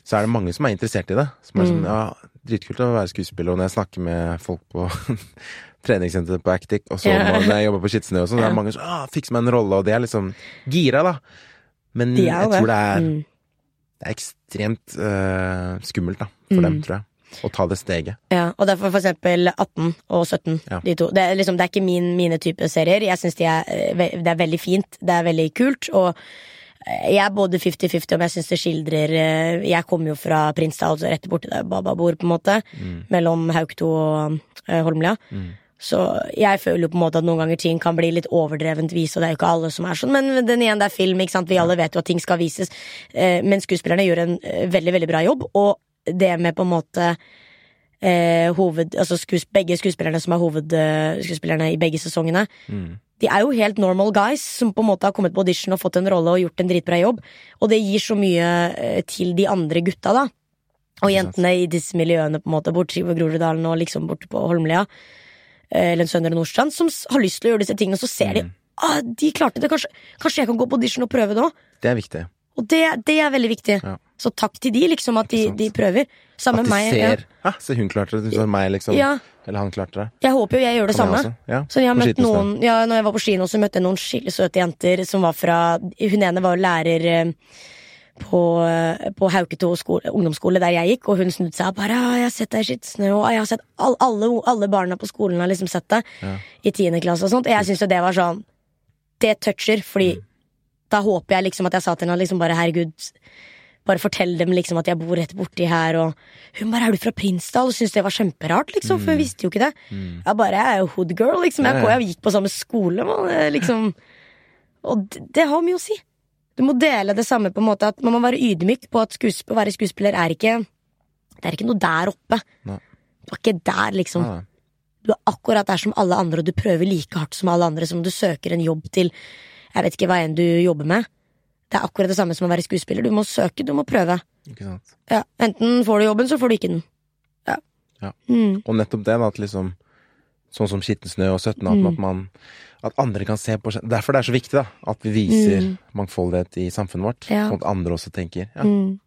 Så er det mange som er interessert i det. Som er sånn Mm. ja, dritkult å være skuespiller, og når jeg snakker med folk på treningssenteret på Actic, og så Ja. når jeg jobber på Skitsnø og sånn, det så er mange som ah, fikser meg en rolle, og de er liksom gira, da. Men jeg tror det er, Mm. Det er ekstremt eh, skummelt, da, for Mm. dem, tror jeg. Å ta det steget. Ja, og derfor for eksempel 18 og 17, Ja. de to. Det er, liksom, det er ikke min, mine type serier. Jeg syns de eh, det er veldig fint, det er veldig kult, og eh, jeg er både 50-50 om jeg syns det skildrer Jeg kommer jo fra Prinsdal, altså rett borti der Baba bor, på en måte. Mellom Haukto og Holmlia. Holmlia. Så jeg føler jo på en måte at noen ganger ting kan bli litt overdrevent vis, og det er jo ikke alle som er sånn, men den igjen, det er film, ikke sant. Vi alle vet jo at ting skal vises. Eh, men skuespillerne gjør en eh, veldig, veldig bra jobb, og det med på en måte eh, hoved, altså skues, begge skuespillerne som er hovedskuespillerne i begge sesongene, de er jo helt normal guys som på en måte har kommet på audition og fått en rolle og gjort en dritbra jobb. Og det gir så mye til de andre gutta, da. Og jentene i disse miljøene, på en måte, borte på Groruddalen og liksom borte på Holmlia. Eh, eller Søndre Nordstrand, som har lyst til å gjøre disse tingene, og så ser de ah, de klarte det, kanskje, kanskje jeg kan gå på audition og prøve det òg. Det er viktig. Og det, det er veldig viktig. Ja. Så takk til de, liksom, at de, de prøver. Samme At de meg. ser ja. så hun klarte det. Så meg, liksom. Ja. Eller han klarte det. Jeg håper jo jeg gjør det jeg samme. Ja. Så jeg har møtt noen Ja, når jeg var på kino, så møtte jeg noen skikkelig søte jenter som var fra Hun ene var lærer eh, på, på Hauketo skole, ungdomsskole, der jeg gikk, og hun snudde seg og bare 'Jeg har sett deg i Skittsnø', og jeg har sett all, alle, alle barna på skolen har liksom sett deg Ja. i tiende klasse og sånt. Og jeg syns jo det var sånn Det toucher, fordi da håper jeg liksom at jeg sa til henne liksom bare 'herregud'. Bare fortell dem liksom at jeg bor rett borti her, og hun bare 'er du fra Prinsdal?' og syntes det var kjemperart, liksom, for hun visste jo ikke det. Jeg bare 'jeg er jo hood girl', liksom. Jeg, jeg gikk på samme skole, man, liksom. Og det, det har mye å si. Du må dele det samme på en måte at man må være ydmyk på at å være skuespiller er ikke Det er ikke noe der oppe. Nei. Du er ikke der, liksom. Nei. Du er akkurat der som alle andre, og du prøver like hardt som alle andre, som om du søker en jobb til Jeg vet ikke hva enn du jobber med. Det er akkurat det samme som å være skuespiller. Du må søke, du må prøve. Ja, Enten får du jobben, så får du ikke den. Ja. Ja. Mm. Og nettopp det, da, at liksom Sånn som Skittensnø og 17 at, Mm. man At andre kan se på Derfor det er så viktig, da. At vi viser Mm. mangfoldighet i samfunnet vårt. Ja. Sånn at andre også tenker ja, Mm.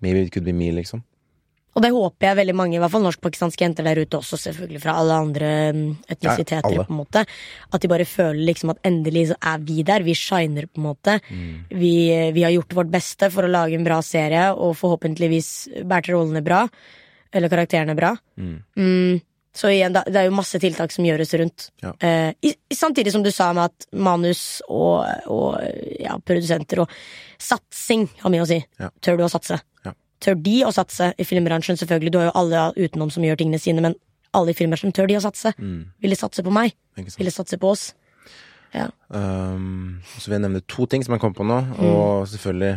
maybe it could be me, liksom. Og det håper jeg veldig mange, i hvert fall norsk-pakistanske jenter der ute, også selvfølgelig fra alle andre mm, etnisiteter, Ja, alle. på en måte, at de bare føler liksom at endelig så er vi der. Vi shiner, på en måte. Mm. Vi, vi har gjort vårt beste for å lage en bra serie, og forhåpentligvis bærte rollene bra. Eller karakterene bra. Mm. Så igjen, det er jo masse tiltak som gjøres rundt. Ja. Eh, i, samtidig som du sa med at manus og, og ja, produsenter og satsing har mye å si. Ja. Tør du å satse? Ja. Tør de å satse i filmbransjen? Selvfølgelig, du har jo alle utenom som gjør tingene sine, men alle i filmbransjen, tør de å satse? Mm. Vil de satse på meg? Vil de satse på oss? Ja. Um, så vil jeg nevne to ting som jeg kom på nå. Mm. Og selvfølgelig,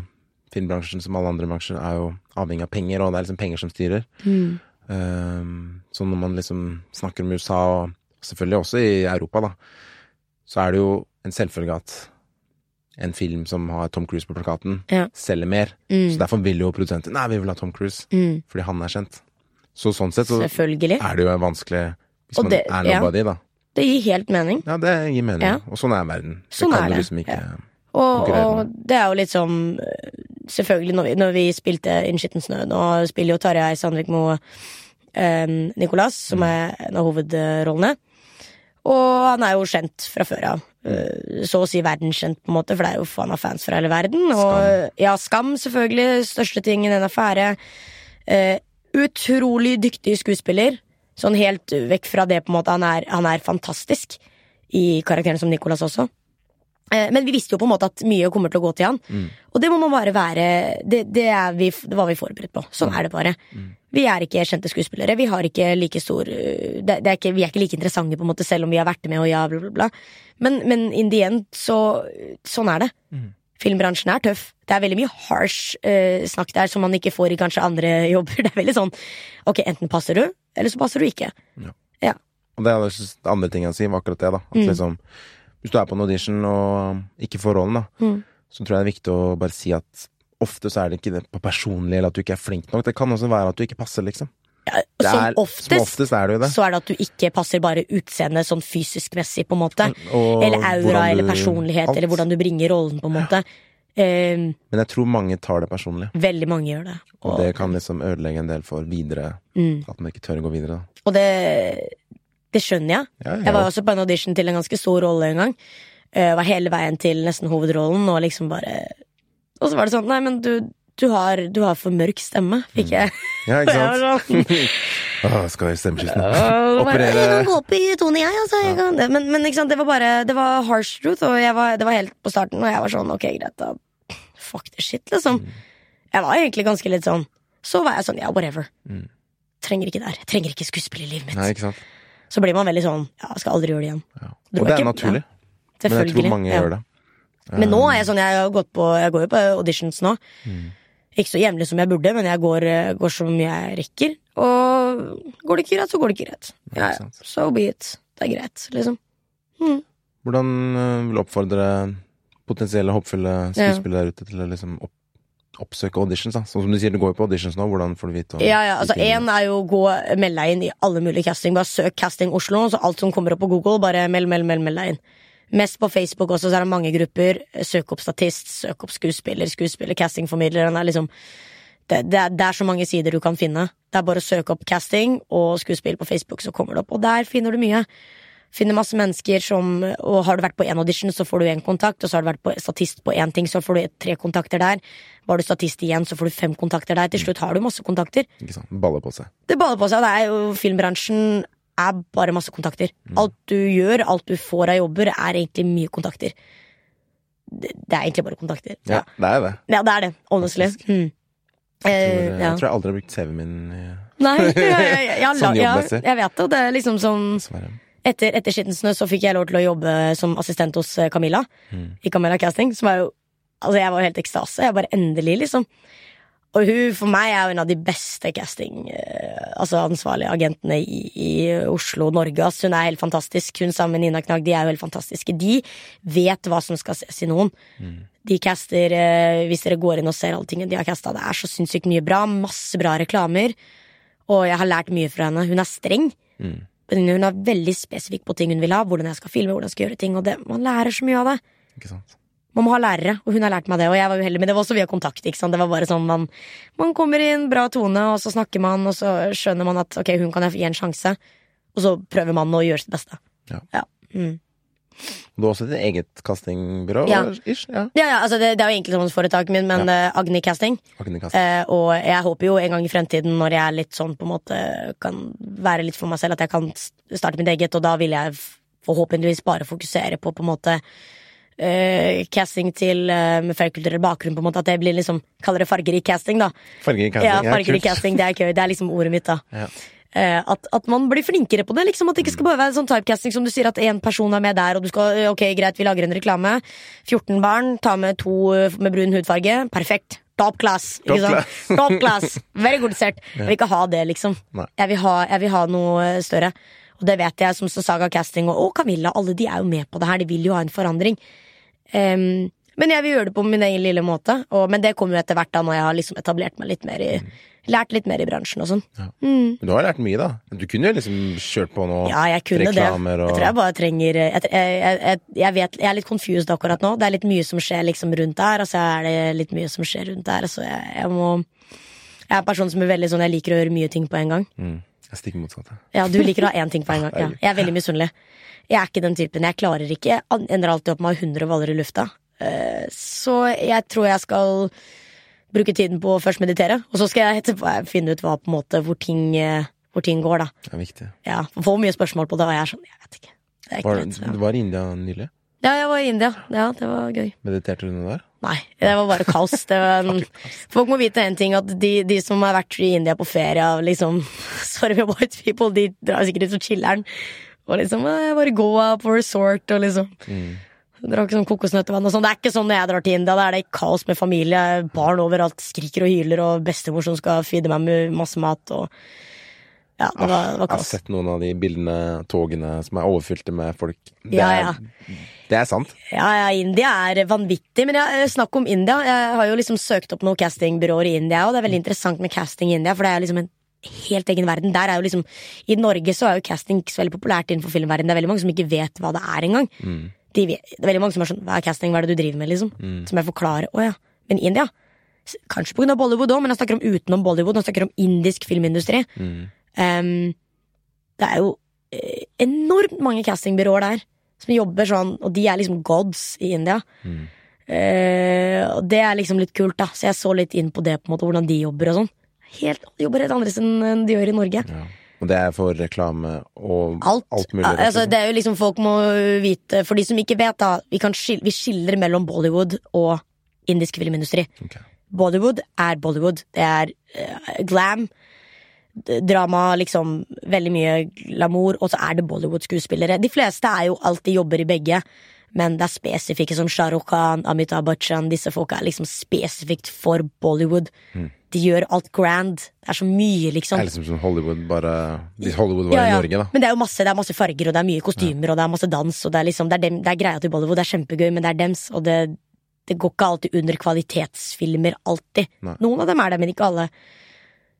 filmbransjen som alle andre bransjer er jo avhengig av penger, og det er liksom penger som styrer. Mm. Um, så når man liksom snakker om USA, og selvfølgelig også i Europa, da, så er det jo en selvfølge at en film som har Tom Cruise på plakaten, Ja. selger mer. Mm. Så derfor vil jo produsenten Nei, vi vil ha Tom Cruise, Mm. fordi han er kjent. Så sånn sett så er det jo vanskelig hvis Og man det- er ja. nobody, da. Det gir helt mening. Ja, det gir mening. Ja. Og sånn er verden. Sånn det kan er du det, liksom ikke ja. Og, og det er jo litt som eh, Selvfølgelig, når vi, når vi spilte skitten snø, nå spiller jo Tarjei Sandvik Moe eh, Nicolas, som er en av hovedrollene. Og han er jo kjent fra før av. Ja. Så å si verdenskjent, på en måte, for det er jo faen av fans fra hele verden. Og ja, Skam, selvfølgelig. Største ting i den affære. Eh, utrolig dyktig skuespiller. Sånn helt vekk fra det, på en måte. Han er, han er fantastisk i karakteren som Nicolas også. Eh, Men vi visste jo på en måte at mye kommer til å gå til han. Mm. Og det må man bare være Det, det, er vi, det var vi forberedt på. Sånn er det bare. Vi er ikke kjente skuespillere. Vi har ikke like stor uh, det, er ikke, Vi er ikke like interessante, på en måte selv om vi har vært med og ja, bla, bla, bla. Men, men in the end, så Sånn er det. Mm. Filmbransjen er tøff. Det er veldig mye harsh uh, snakk der som man ikke får i kanskje andre jobber. Det er veldig sånn Ok, enten passer du, eller så passer du ikke. Og det, er, det andre ting jeg sier, var akkurat det, da. At Mm. liksom Hvis du er på en audition og ikke får rollen, da, Mm. så tror jeg det er viktig å bare si at ofte så er det ikke det på personlig, eller at du ikke er flink nok. Det kan også være at du ikke passer, liksom. Ja, som er, oftest, som oftest er det jo det. så er det at du ikke passer bare utseendet sånn fysisk-messig, på en måte. Og Eller aura du, eller personlighet, alt. eller hvordan du bringer rollen, på en måte. Eh, Men jeg tror mange tar det personlig. veldig mange gjør det. Og det kan liksom ødelegge en del for videre. mm. At man ikke tør å gå videre, da. Og det, det skjønner jeg. Ja, Jeg var også på en audition til en ganske stor rolle en gang. Uh, var hele veien til nesten hovedrollen, og liksom bare Og så var det sånn, nei, men du, du, har, du har for mørk stemme, fikk jeg. Ja, Og ikke sant? sånn, Åh, skal være stemmeskifte. Ja, Operere Jeg kan gå opp i tone, jeg. Altså, jeg kan det. Men, men det var bare Det var harsh truth, og var, det var helt på starten, og jeg var sånn, ok, greit, da. Fuck the shit, liksom. Jeg var egentlig ganske litt sånn Så var jeg sånn, ja, whatever. Mm. Trenger ikke det her. Trenger ikke skuespill i livet mitt. Nei, ikke sant? Så blir man veldig sånn, ja, skal aldri gjøre det igjen. Ja. Og det er ikke- naturlig. Ja, Men jeg tror mange gjør det. Men nå er jeg sånn, jeg har gått på Jeg går jo på auditions nå. Mm. Ikke så jevnlig som jeg burde, men jeg går, eh, går så mye jeg rekker. Og går det ikke greit, så går det ikke greit. Ja, so be it. Det er greit, liksom. Hvordan øh, vil du oppfordre potensielle hoppfulle skuespillere der ute til å liksom opp, oppsøke auditions, da? Sånn som du sier, du går jo på auditions nå. Hvordan får du vite Ja, ja, altså Én er jo å gå melde deg inn i alle mulige casting. Bare søk Casting Oslo, så alt som kommer opp på Google, bare meld, meld, meld, meld deg inn. Mest på Facebook også, så er det mange grupper. Søk opp statist, søk opp skuespiller, skuespiller, castingformidler. Det er liksom det, det, er, det er så mange sider du kan finne. Det er bare å søke opp casting og skuespill på Facebook, så kommer det opp. Og der finner du mye. Finner masse mennesker som Og har du vært på én audition, så får du én kontakt. Og så har du vært på statist på én ting, så får du tre kontakter der. Var du statist igjen, så får du fem kontakter der. Til slutt har du masse kontakter. Ikke sant? Baller på seg. Det baller på seg. Det er jo Filmbransjen er bare masse kontakter. Alt du gjør, alt du får av jobber, er egentlig mye kontakter. Det, det er egentlig bare kontakter. Ja, det er det. Ja, det er det. Honestly. Mm. Jeg Eh, tror, ja. jeg tror jeg aldri har brukt CV-en min, i- Nei, jeg, jeg, jeg, jeg, Sånn ja, jeg vet det. Det er liksom som dessverre. Etter, etter Skittensnø så fikk jeg lov til å jobbe som assistent hos Camilla. Camilla. I Camilla Casting. Som er jo Altså, jeg var helt ekstase. Jeg bare endelig, liksom. Og hun for meg er jo en av de beste casting eh, Altså ansvarlige agentene i, i Oslo og Norge. ass. Hun er helt fantastisk. Hun sammen med Nina Knag de er jo helt fantastiske. De vet hva som skal ses i noen. De caster eh, Hvis dere går inn og ser alle tingene de har casta, det er så sinnssykt mye bra. Masse bra reklamer. Og jeg har lært mye fra henne. Hun er streng. Men hun er veldig spesifikk på ting hun vil ha. Hvordan jeg skal filme, hvordan jeg skal gjøre ting. Og det, man lærer så mye av det. Ikke sant? Man må ha lærere, og hun har lært meg det. Og jeg var jo heldig, men det var også via kontakt. ikke sant? Det var bare sånn man, man kommer en bra tone, og så snakker man, og så skjønner man at ok, hun kan jeg gi en sjanse. Og så prøver man å gjøre sitt beste. Ja. Ja. Mm. Du har også ditt eget castingbyrå? Ja. Ish, ja. Ja, ja, altså det, det er jo enkeltmannsforetak min, men eh, Agni Casting. Agni Casting. Eh, og jeg håper jo en gang i fremtiden, når jeg er litt sånn på en måte kan være litt for meg selv, at jeg kan starte mitt eget, og da vil jeg forhåpentligvis bare fokusere på på en måte Uh, casting til uh, med flerkulturell bakgrunn, på en måte. At det blir liksom Kaller det fargerik casting, da. Fargerik casting. Ja, fargerik kult. casting, det er gøy. Det er liksom ordet mitt, da. Ja. Eh, at, at man blir flinkere på det. liksom At det ikke skal bare være sånn typecasting som du sier, at én person er med der, og du skal Ok, greit, vi lager en reklame. 14 barn, ta med to eh, med brun hudfarge. Perfekt. Top class. Top class. Top class. Very good set. Jeg vil ikke ha det, liksom. Jeg vil ha, jeg vil ha noe eh, større. Og det vet jeg, som Saga Casting og, og Camilla, alle de er jo med på det her. De vil jo ha en forandring. Um, men jeg vil gjøre det på min egen lille måte. Og, men det kommer jo etter hvert da når jeg har liksom etablert meg litt mer i Lært litt mer i bransjen og sånn. Men du har lært mye, da. Du kunne jo liksom kjørt på noe Ja, jeg kunne det. reklamer og Jeg tror jeg bare trenger Jeg, jeg, jeg, jeg, vet, jeg er litt confused akkurat nå. Det er litt mye som skjer liksom rundt der, og så er det litt mye som skjer rundt der. Så jeg, jeg må Jeg er en person som er veldig sånn Jeg liker å gjøre mye ting på en gang. mm. Jeg stikker motsatt. jeg. Ja, du liker å ha én ting på en gang. Ja. Jeg er veldig misunnelig. Jeg er ikke den typen. Jeg klarer ikke. Jeg ender alltid opp med å ha 100 baller i lufta. Eh, Så jeg tror jeg skal bruke tiden på å først meditere, og så skal jeg etterpå finne ut hva, måte, hvor, ting, eh, hvor ting går, da. Det er viktig. Ja, får mye spørsmål på det, og jeg er sånn, jeg vet ikke. Ikke Var, rett, ja. du var i India nylig? ja, jeg var i India. Ja, det var gøy. Mediterte du noe der? Nei, det var bare kaos. Det var en, folk må vite en ting, at de, de som har vært i India på ferie liksom Sorry med white people, de drar sikkert ut og chiller'n. Og liksom «Å, Jeg var i Goa på resort og liksom Drakk sånn kokosnøttevann og sånn. Det er ikke sånn når jeg drar til India. Da er det kaos med familie, barn overalt skriker og hyler, og bestemor som skal feede meg med masse mat og Ja, det var, det var Jeg har sett noen av de bildene, togene som er overfylte med folk. Det, Ja, er, ja. det er sant. Ja, ja, India er vanvittig. Men jeg, eh, snakk om India. Jeg har jo liksom søkt opp noen castingbyråer i India, og det er veldig interessant med casting i India, for det er liksom en helt egen verden. Der er jo liksom I Norge så er jo casting ikke så veldig populært innenfor filmverdenen. Det er veldig mange som ikke vet hva det er engang. De det er veldig mange som er sånn Hva er casting? Hva er det du driver med? liksom Som jeg forklarer. Å ja. Men India Kanskje pga. Bollywood òg, men jeg snakker om utenom Bollywood. Jeg snakker om indisk filmindustri. Em, det er jo eh, enormt mange castingbyråer der som jobber sånn, og de er liksom gods i India. Eh, og det er liksom litt kult, da. Så jeg så litt inn på det, på en måte, hvordan de jobber og sånn. Helt, de jobber helt annerledes enn de gjør i Norge. Ja. Og det er for reklame og Alt. mulig. Rett og altså, det er jo liksom Folk må vite For de som ikke vet, da. Vi, kan skil, vi skiller mellom Bollywood og indisk filmindustri. Okay. Bollywood er Bollywood. Det er uh, glam. Drama, liksom. Veldig mye glamour. Og så er det Bollywood-skuespillere. De fleste er jo alltid jobber i begge. Men det er spesifikke som Shah Rukh Khan, Amitabh Bachchan. Disse folka er liksom spesifikt for Bollywood. De gjør alt grand. Det er så mye, liksom. Det er liksom som Hollywood, bare Hvis Hollywood var Ja, i. Norge, da. Men det er jo masse, det er masse farger, og det er mye kostymer, og det er masse dans, og det er liksom Det er, dem, det er greia til Bollywood, det er kjempegøy, men det er dems, og det, det går ikke alltid under kvalitetsfilmer, alltid. Nei. Noen av dem er det, men ikke alle.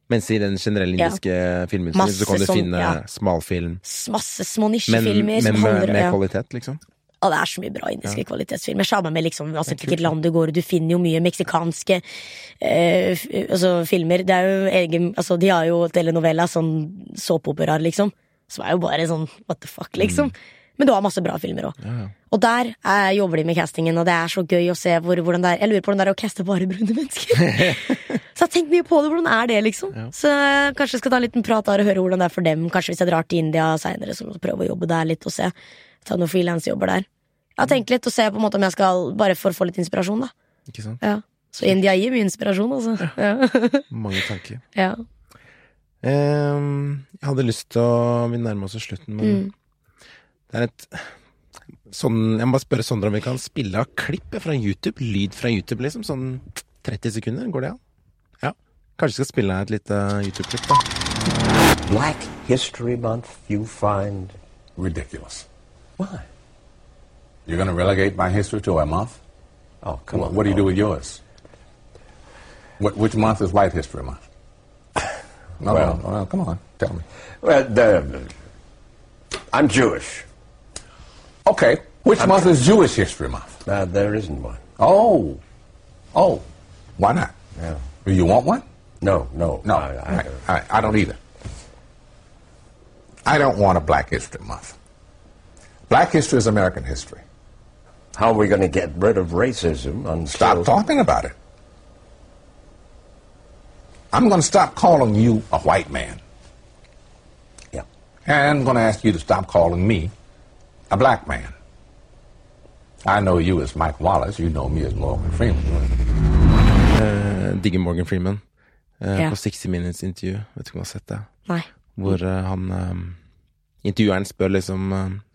Mens i den generelle Ja. indiske filmindustrien Masse så kan du sånn, finne ja. smalfilm, Masse små nisjefilmer men men med, med kvalitet, liksom. Og det er så mye bra indiske kvalitetsfilmer. Samme med liksom, altså, hvilket land du går i. Du finner jo mye meksikanske eh, altså, filmer. Det er jo egen Altså, de har jo telenovela, sånn såpeoperaer, liksom. Som er jo bare sånn what the fuck, liksom. Men du har masse bra filmer òg. Ja, ja. Og der eh, jobber de med castingen, og det er så gøy å se hvor, hvordan det er. Jeg lurer på hvordan det er å caste bare brune mennesker. så jeg har tenkt mye på det. Hvordan er det, liksom? Ja. Så kanskje jeg skal ta en liten prat der og høre hvordan det er for dem. Kanskje hvis jeg drar til India seinere, så prøve å jobbe der litt og se. Ta noen frilansjobber der. Jeg har tenkt litt og ser på en måte om jeg skal Bare for å få litt inspirasjon, da. Ikke sant? Ja. Så India gir mye inspirasjon, altså. Ja. Mange tanker. ja. Ehm, jeg hadde lyst til å Vi nærmer oss slutten, men Mm. det er et Sånn, Jeg må bare spørre Sondre om vi kan spille av klipp fra YouTube. Lyd fra YouTube, liksom. Sånn 30 sekunder. Går det an? Ja. Kanskje vi skal spille av et lite YouTube-klipp, da. Black History Month you find Ridiculous. Why? You're going to relegate my history to a month? Oh, come on. What do you do with yours? What, which month is White History Month? No, Well- no, no, come on, tell me. Well, the, I'm Jewish. Okay, which month is Jewish History Month? Uh, there isn't one. Oh, oh, why not? Yeah. Do you want one? No, no. No, I, I, all right, all right, I don't either. I don't want a Black History Month. Black history is American history. How are we going to get rid of racism until... Stop talking about it. I'm going to stop calling you a white man. Yeah. And I'm going to ask you to stop calling me a black man. I know you as Mike Wallace. You know me as Morgan Freeman. Digger Morgan Freeman. Ja. På 60 Minutes intervju. Vet ikke om du har sett det? Nei. Hvor eh, han eh, Intervjueren spør liksom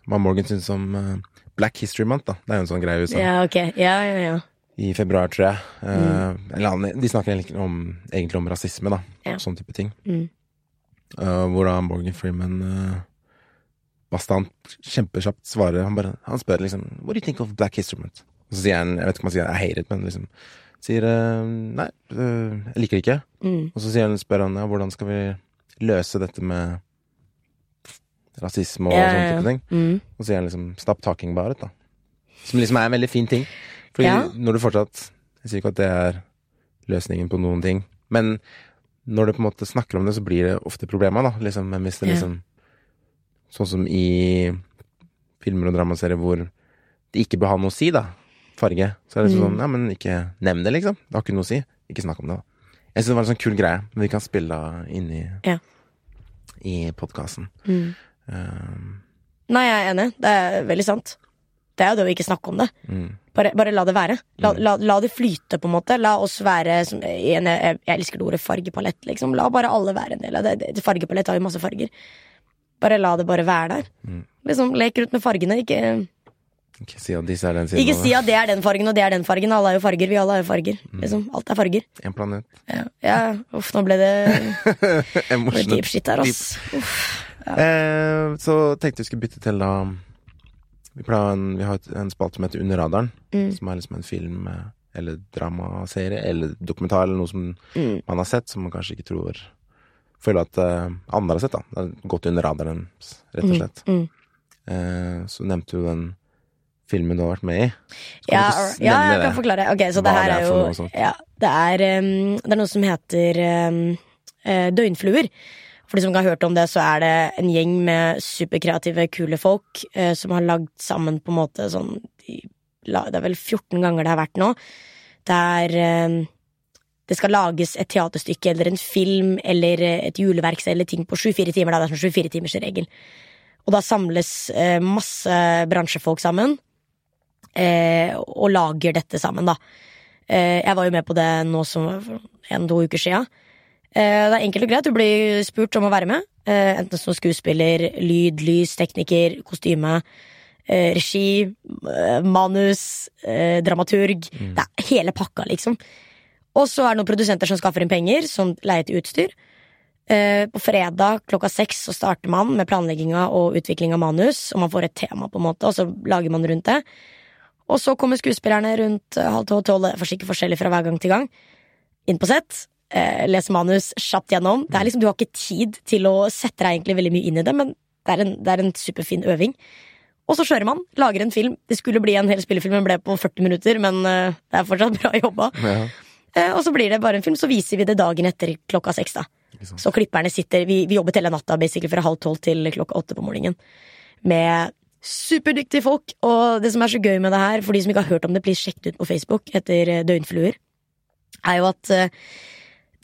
hva Morgan syns om eh, Black History Month, da. Det er jo en sånn greie i USA. Ja, ok. Ja, ja, ja. I februar, tror jeg. Mm. eller de snakker egentlig om, egentlig om rasisme, da. Ja. Sånne type ting. Mm. Uh, hvor da Morgan Freeman uh, bastant, kjempekjapt svarer han, bare, han spør liksom What do you think of Black History Month? Og så sier han, jeg vet ikke om han sier I hate it, men liksom sier uh, nei, uh, jeg liker det ikke. Mm. Og så sier han, spør han ja, hvordan skal vi løse dette med rasisme og Ja, sånne type ting. Mm. Og så sier han liksom stop talking about it, da. Som liksom er en veldig fin ting. Fordi Ja. når du fortsatt Jeg sier ikke at det er løsningen på noen ting, men når du på en måte snakker om det, så blir det ofte problemer, da. Liksom, men hvis det liksom Sånn som i filmer og dramaserier hvor det ikke bør ha noe å si, da. Farge. Så er det liksom Mm. sånn Ja, men ikke nevn det, liksom. Det har ikke noe å si. Ikke snakk om det, da. Jeg syns det var en sånn kul greie, men vi kan spille da inni Ja. i podkasten. Mm. Um, Nei, jeg er enig. Det er veldig sant. Det er jo det å ikke snakke om det. mm. Bare, bare la det være. La, la, la det flyte, på en måte. La oss være som, en, jeg, jeg elsker det ordet fargepalett, liksom. La bare alle være en del av det. det. Fargepalett har jo masse farger. Bare la det bare være der. Mm. Liksom, Lek rundt med fargene. Ikke, Ikke si at disse er den siden ikke si at det er den fargen og det er den fargen. Alle er jo farger. Vi alle er jo farger. Liksom, alt er farger. En planet. Ja, ja. Uff, nå ble det, Emotional. deep shit her, ass. Uff. Eh, så tenkte vi skulle bytte til da Vi, en, vi har et, en spalte som heter Under radaren, Mm. som er liksom en film eh, eller dramaserie eller dokumentar eller noe som Mm. man har sett, som man kanskje ikke tror Føler at uh, andre har sett, da. Det har gått under radaren, rett og slett. Mm. Eh, så nevnte du den filmen du har vært med i. Ja, ja, jeg kan det? forklare. Ok, så det her er jo ja, det, er, um, det er noe som heter um, døgnfluer. For de som ikke har hørt om det, så er det en gjeng med superkreative, kule folk eh, som har lagd sammen på en måte sånn de, Det er vel 14 ganger det har vært nå. Der eh, det skal lages et teaterstykke eller en film eller eh, et juleverksted eller ting på 24 timer. Da. Det er sånn 24 timers regel. Og da samles eh, masse bransjefolk sammen eh, og lager dette sammen, da. Eh, jeg var jo med på det nå som en-to uker sia. Eh, det er enkelt og greit. Du blir spurt om å være med. Eh, enten som skuespiller, lyd, lys, tekniker, kostyme, eh, regi, manus, dramaturg. dramaturg. Det er hele pakka, liksom. Og så er det noen produsenter som skaffer inn penger, som leier til utstyr. På fredag klokka seks så starter man med planlegginga og utvikling av manus, og man får et tema, på en måte, og så lager man rundt det. Og så kommer skuespillerne rundt halv tolv, tolv, det er sikkert forskjellig fra hver gang til gang. Inn på sett, eh, lese manus kjapt gjennom. Det er liksom, Du har ikke tid til å sette deg egentlig veldig mye inn i det, men det er en, det er en superfin øving. Og så kjører man, lager en film. Det skulle bli en hel spillefilm, den ble på 40 minutter, men eh, det er fortsatt bra jobba. Ja. Eh, og så blir det bare en film, så viser vi det dagen etter klokka seks. da Så klipperne sitter Vi, vi jobbet hele natta basically fra halv tolv til klokka åtte på morgenen. Med superdyktige folk. Og det som er så gøy med det her, for de som ikke har hørt om det, please sjekk det ut på Facebook etter eh, Døgnfluer, er jo at eh,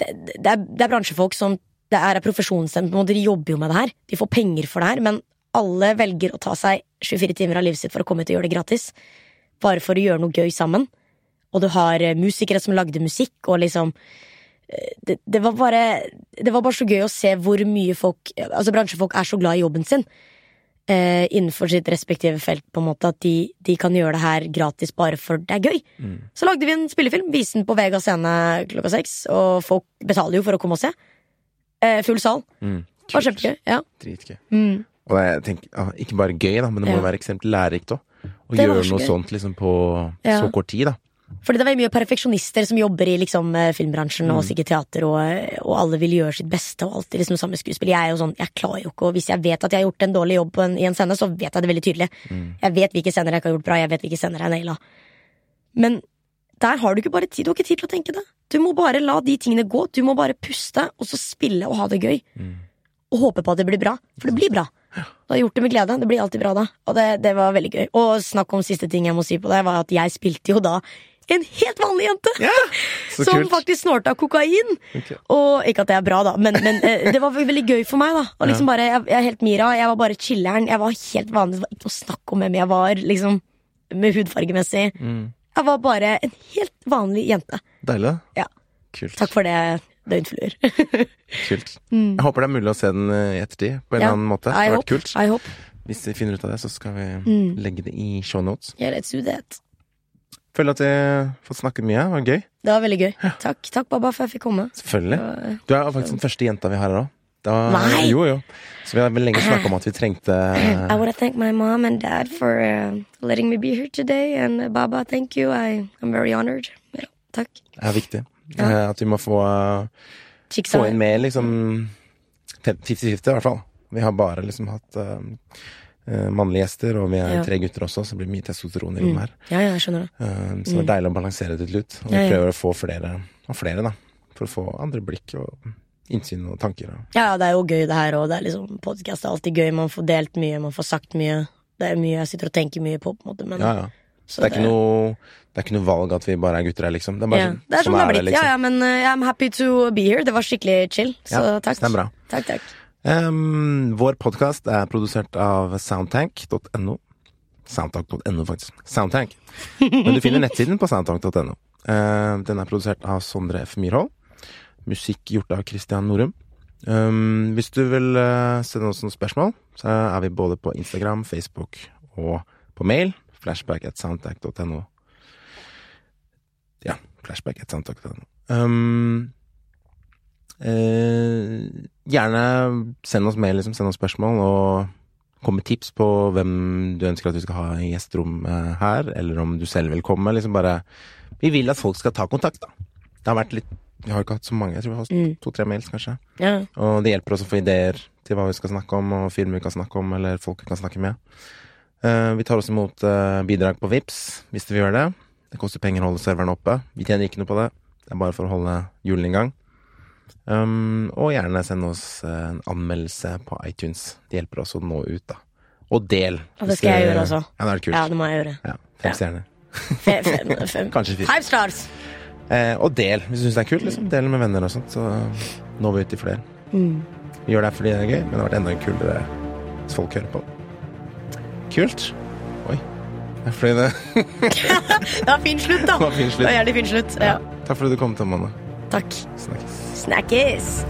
det, er, det er bransjefolk som Det er en de jobber jo med det her. De får penger for det her, men alle velger å ta seg 24 timer av livet sitt for å komme ut og gjøre det gratis. Bare for å gjøre noe gøy sammen. Og du har eh, musikere som lagde musikk, og liksom eh, det, det, var bare, det var bare så gøy å se hvor mye folk Altså bransjefolk er så glad i jobben sin eh, innenfor sitt respektive felt, på en måte at de, de kan gjøre det her gratis bare for det er gøy. Så lagde vi en spillefilm, viste den på Vega scene klokka seks, og folk betaler jo for å komme og se. Eh, full sal. Mm. Det var kjempegøy. Ja. Dritgøy. Mm. Og jeg tenker, ikke bare gøy, da, men det må jo Ja. være ekstremt lærerikt òg. Å gjøre noe gøy. sånt liksom på Ja. så kort tid, da. Fordi det er veldig mye perfeksjonister som jobber i liksom, eh, filmbransjen Mm. og sikkert teater, og, eh, og alle vil gjøre sitt beste og alltid liksom samme skuespill. Jeg er jo sånn, jeg klarer jo ikke, og hvis jeg vet at jeg har gjort en dårlig jobb en, i en scene, så vet jeg det veldig tydelig. Mm. Jeg vet hvilke scener jeg ikke har gjort bra, jeg vet hvilke scener jeg naila. Men der har du ikke bare tid, du har ikke tid til å tenke det. Du må bare la de tingene gå, du må bare puste, og så spille og ha det gøy. Mm. Og håpe på at det blir bra, for det blir bra. Du har gjort det med glede, det blir alltid bra da. Og det, det var veldig gøy. Og snakk om siste ting jeg må si på det, var at jeg spilte jo da en helt vanlig jente! Så som kult. faktisk snorta kokain. Okay. Og ikke at det er bra, da, men, men eh, det var veldig gøy for meg. da Og liksom bare, jeg, jeg er helt Mira, jeg var bare chiller'n. Jeg var helt vanlig, det var ikke noe snakk om hvem jeg var, liksom med hudfargemessig. Mm. Jeg var bare en helt vanlig jente. Deilig. Ja. Kult. Takk for det, døgnfluer. Kult. Jeg håper det er mulig å se den eh, i ettertid, på en Ja. annen måte. Det har vært kult. Hvis vi finner ut av det, så skal vi Mm. legge det i show notes. Yeah, let's do that. Føler at vi har fått snakket mye. Det var gøy. Det var veldig gøy. Takk, takk Baba, for jeg fikk komme. Selvfølgelig. Og, Du er faktisk den første jenta vi har her òg. Nei! Jo, jo. Så vi har vel lenge snakka om at vi trengte I want to thank my mom and dad for uh, letting me be here today. And uh, Baba, thank you. I, I'm very honored. Ja, takk. Det er viktig. Ja. Eh, At vi må få, få inn mer, liksom 50-50, i hvert fall. Vi har bare liksom hatt eh, eh, mannlige gjester, og vi er Ja. tre gutter også, så det blir mye testosteron i Mm. rommet her. Ja, ja, jeg skjønner det. Eh, Så det er deilig å balansere det litt ut. Og vi prøver å få flere og flere, da. For å få andre blikk og innsyn og tanker. Og. Ja, det er jo gøy det her òg. Liksom, Podkast er alltid gøy. Man får delt mye, man får sagt mye. Det er mye jeg sitter og tenker mye på, på en måte. Men, Ja, ja. så Det er, ikke noe, det er ikke noe valg at vi bare er gutter her, liksom. Det er bare ja. sånn, Det er sånn det er blitt. liksom. Ja, ja, men uh, I'm happy to be here. Det var skikkelig chill. Så Ja, takk. det er bra. Takk, takk. Ehm, vår podkast er produsert av soundtank.no. Soundtank.no, faktisk. Soundtank. Men du finner nettsiden på soundtank.no. Uh, den er produsert av Sondre F. Myrhold. Musikk gjort av Christian Norum. Um, hvis du vil uh, sende oss noen spørsmål, så er vi både på Instagram, Facebook og på mail. Flashback at soundtank.no. Ja, flashback at soundtank.no. Um, Eh, gjerne send oss mail, liksom, send oss spørsmål, og kom med tips på hvem du ønsker at vi skal ha i gjesterommet her, eller om du selv vil komme. Liksom bare Vi vil at folk skal ta kontakt, da. Det har vært litt Vi har ikke hatt så mange, jeg tror vi har Mm. to-tre mails, kanskje. Ja. Og det hjelper oss å få ideer til hva vi skal snakke om, og film vi kan snakke om, eller folk vi kan snakke med. Eh, vi tar også imot eh, bidrag på Vips hvis du vil gjøre det. Det koster penger å holde serveren oppe. Vi tjener ikke noe på det. Det er bare for å holde hjulene i gang. Um, og gjerne send oss eh, en anmeldelse på iTunes. Det hjelper oss å nå ut, da. Og del. Og det skal jeg gjøre også. Ja, det er kult. ja, det må jeg gjøre. Ja, fem Ja. stjerner. Kanskje fire. Five stars! Eh, og del, hvis du syns det er kult. liksom Del med venner og sånt, så når vi ut til flere. Mm. Gjør det fordi det er gøy, men det har vært enda kulere hvis folk hører på. Kult. Oi. Det er fordi det Det var fin slutt, da. var fin Det var jævlig fin slutt. Ja. Takk for at du kom til, Amanda. Takk. Snakkes. Snakkes!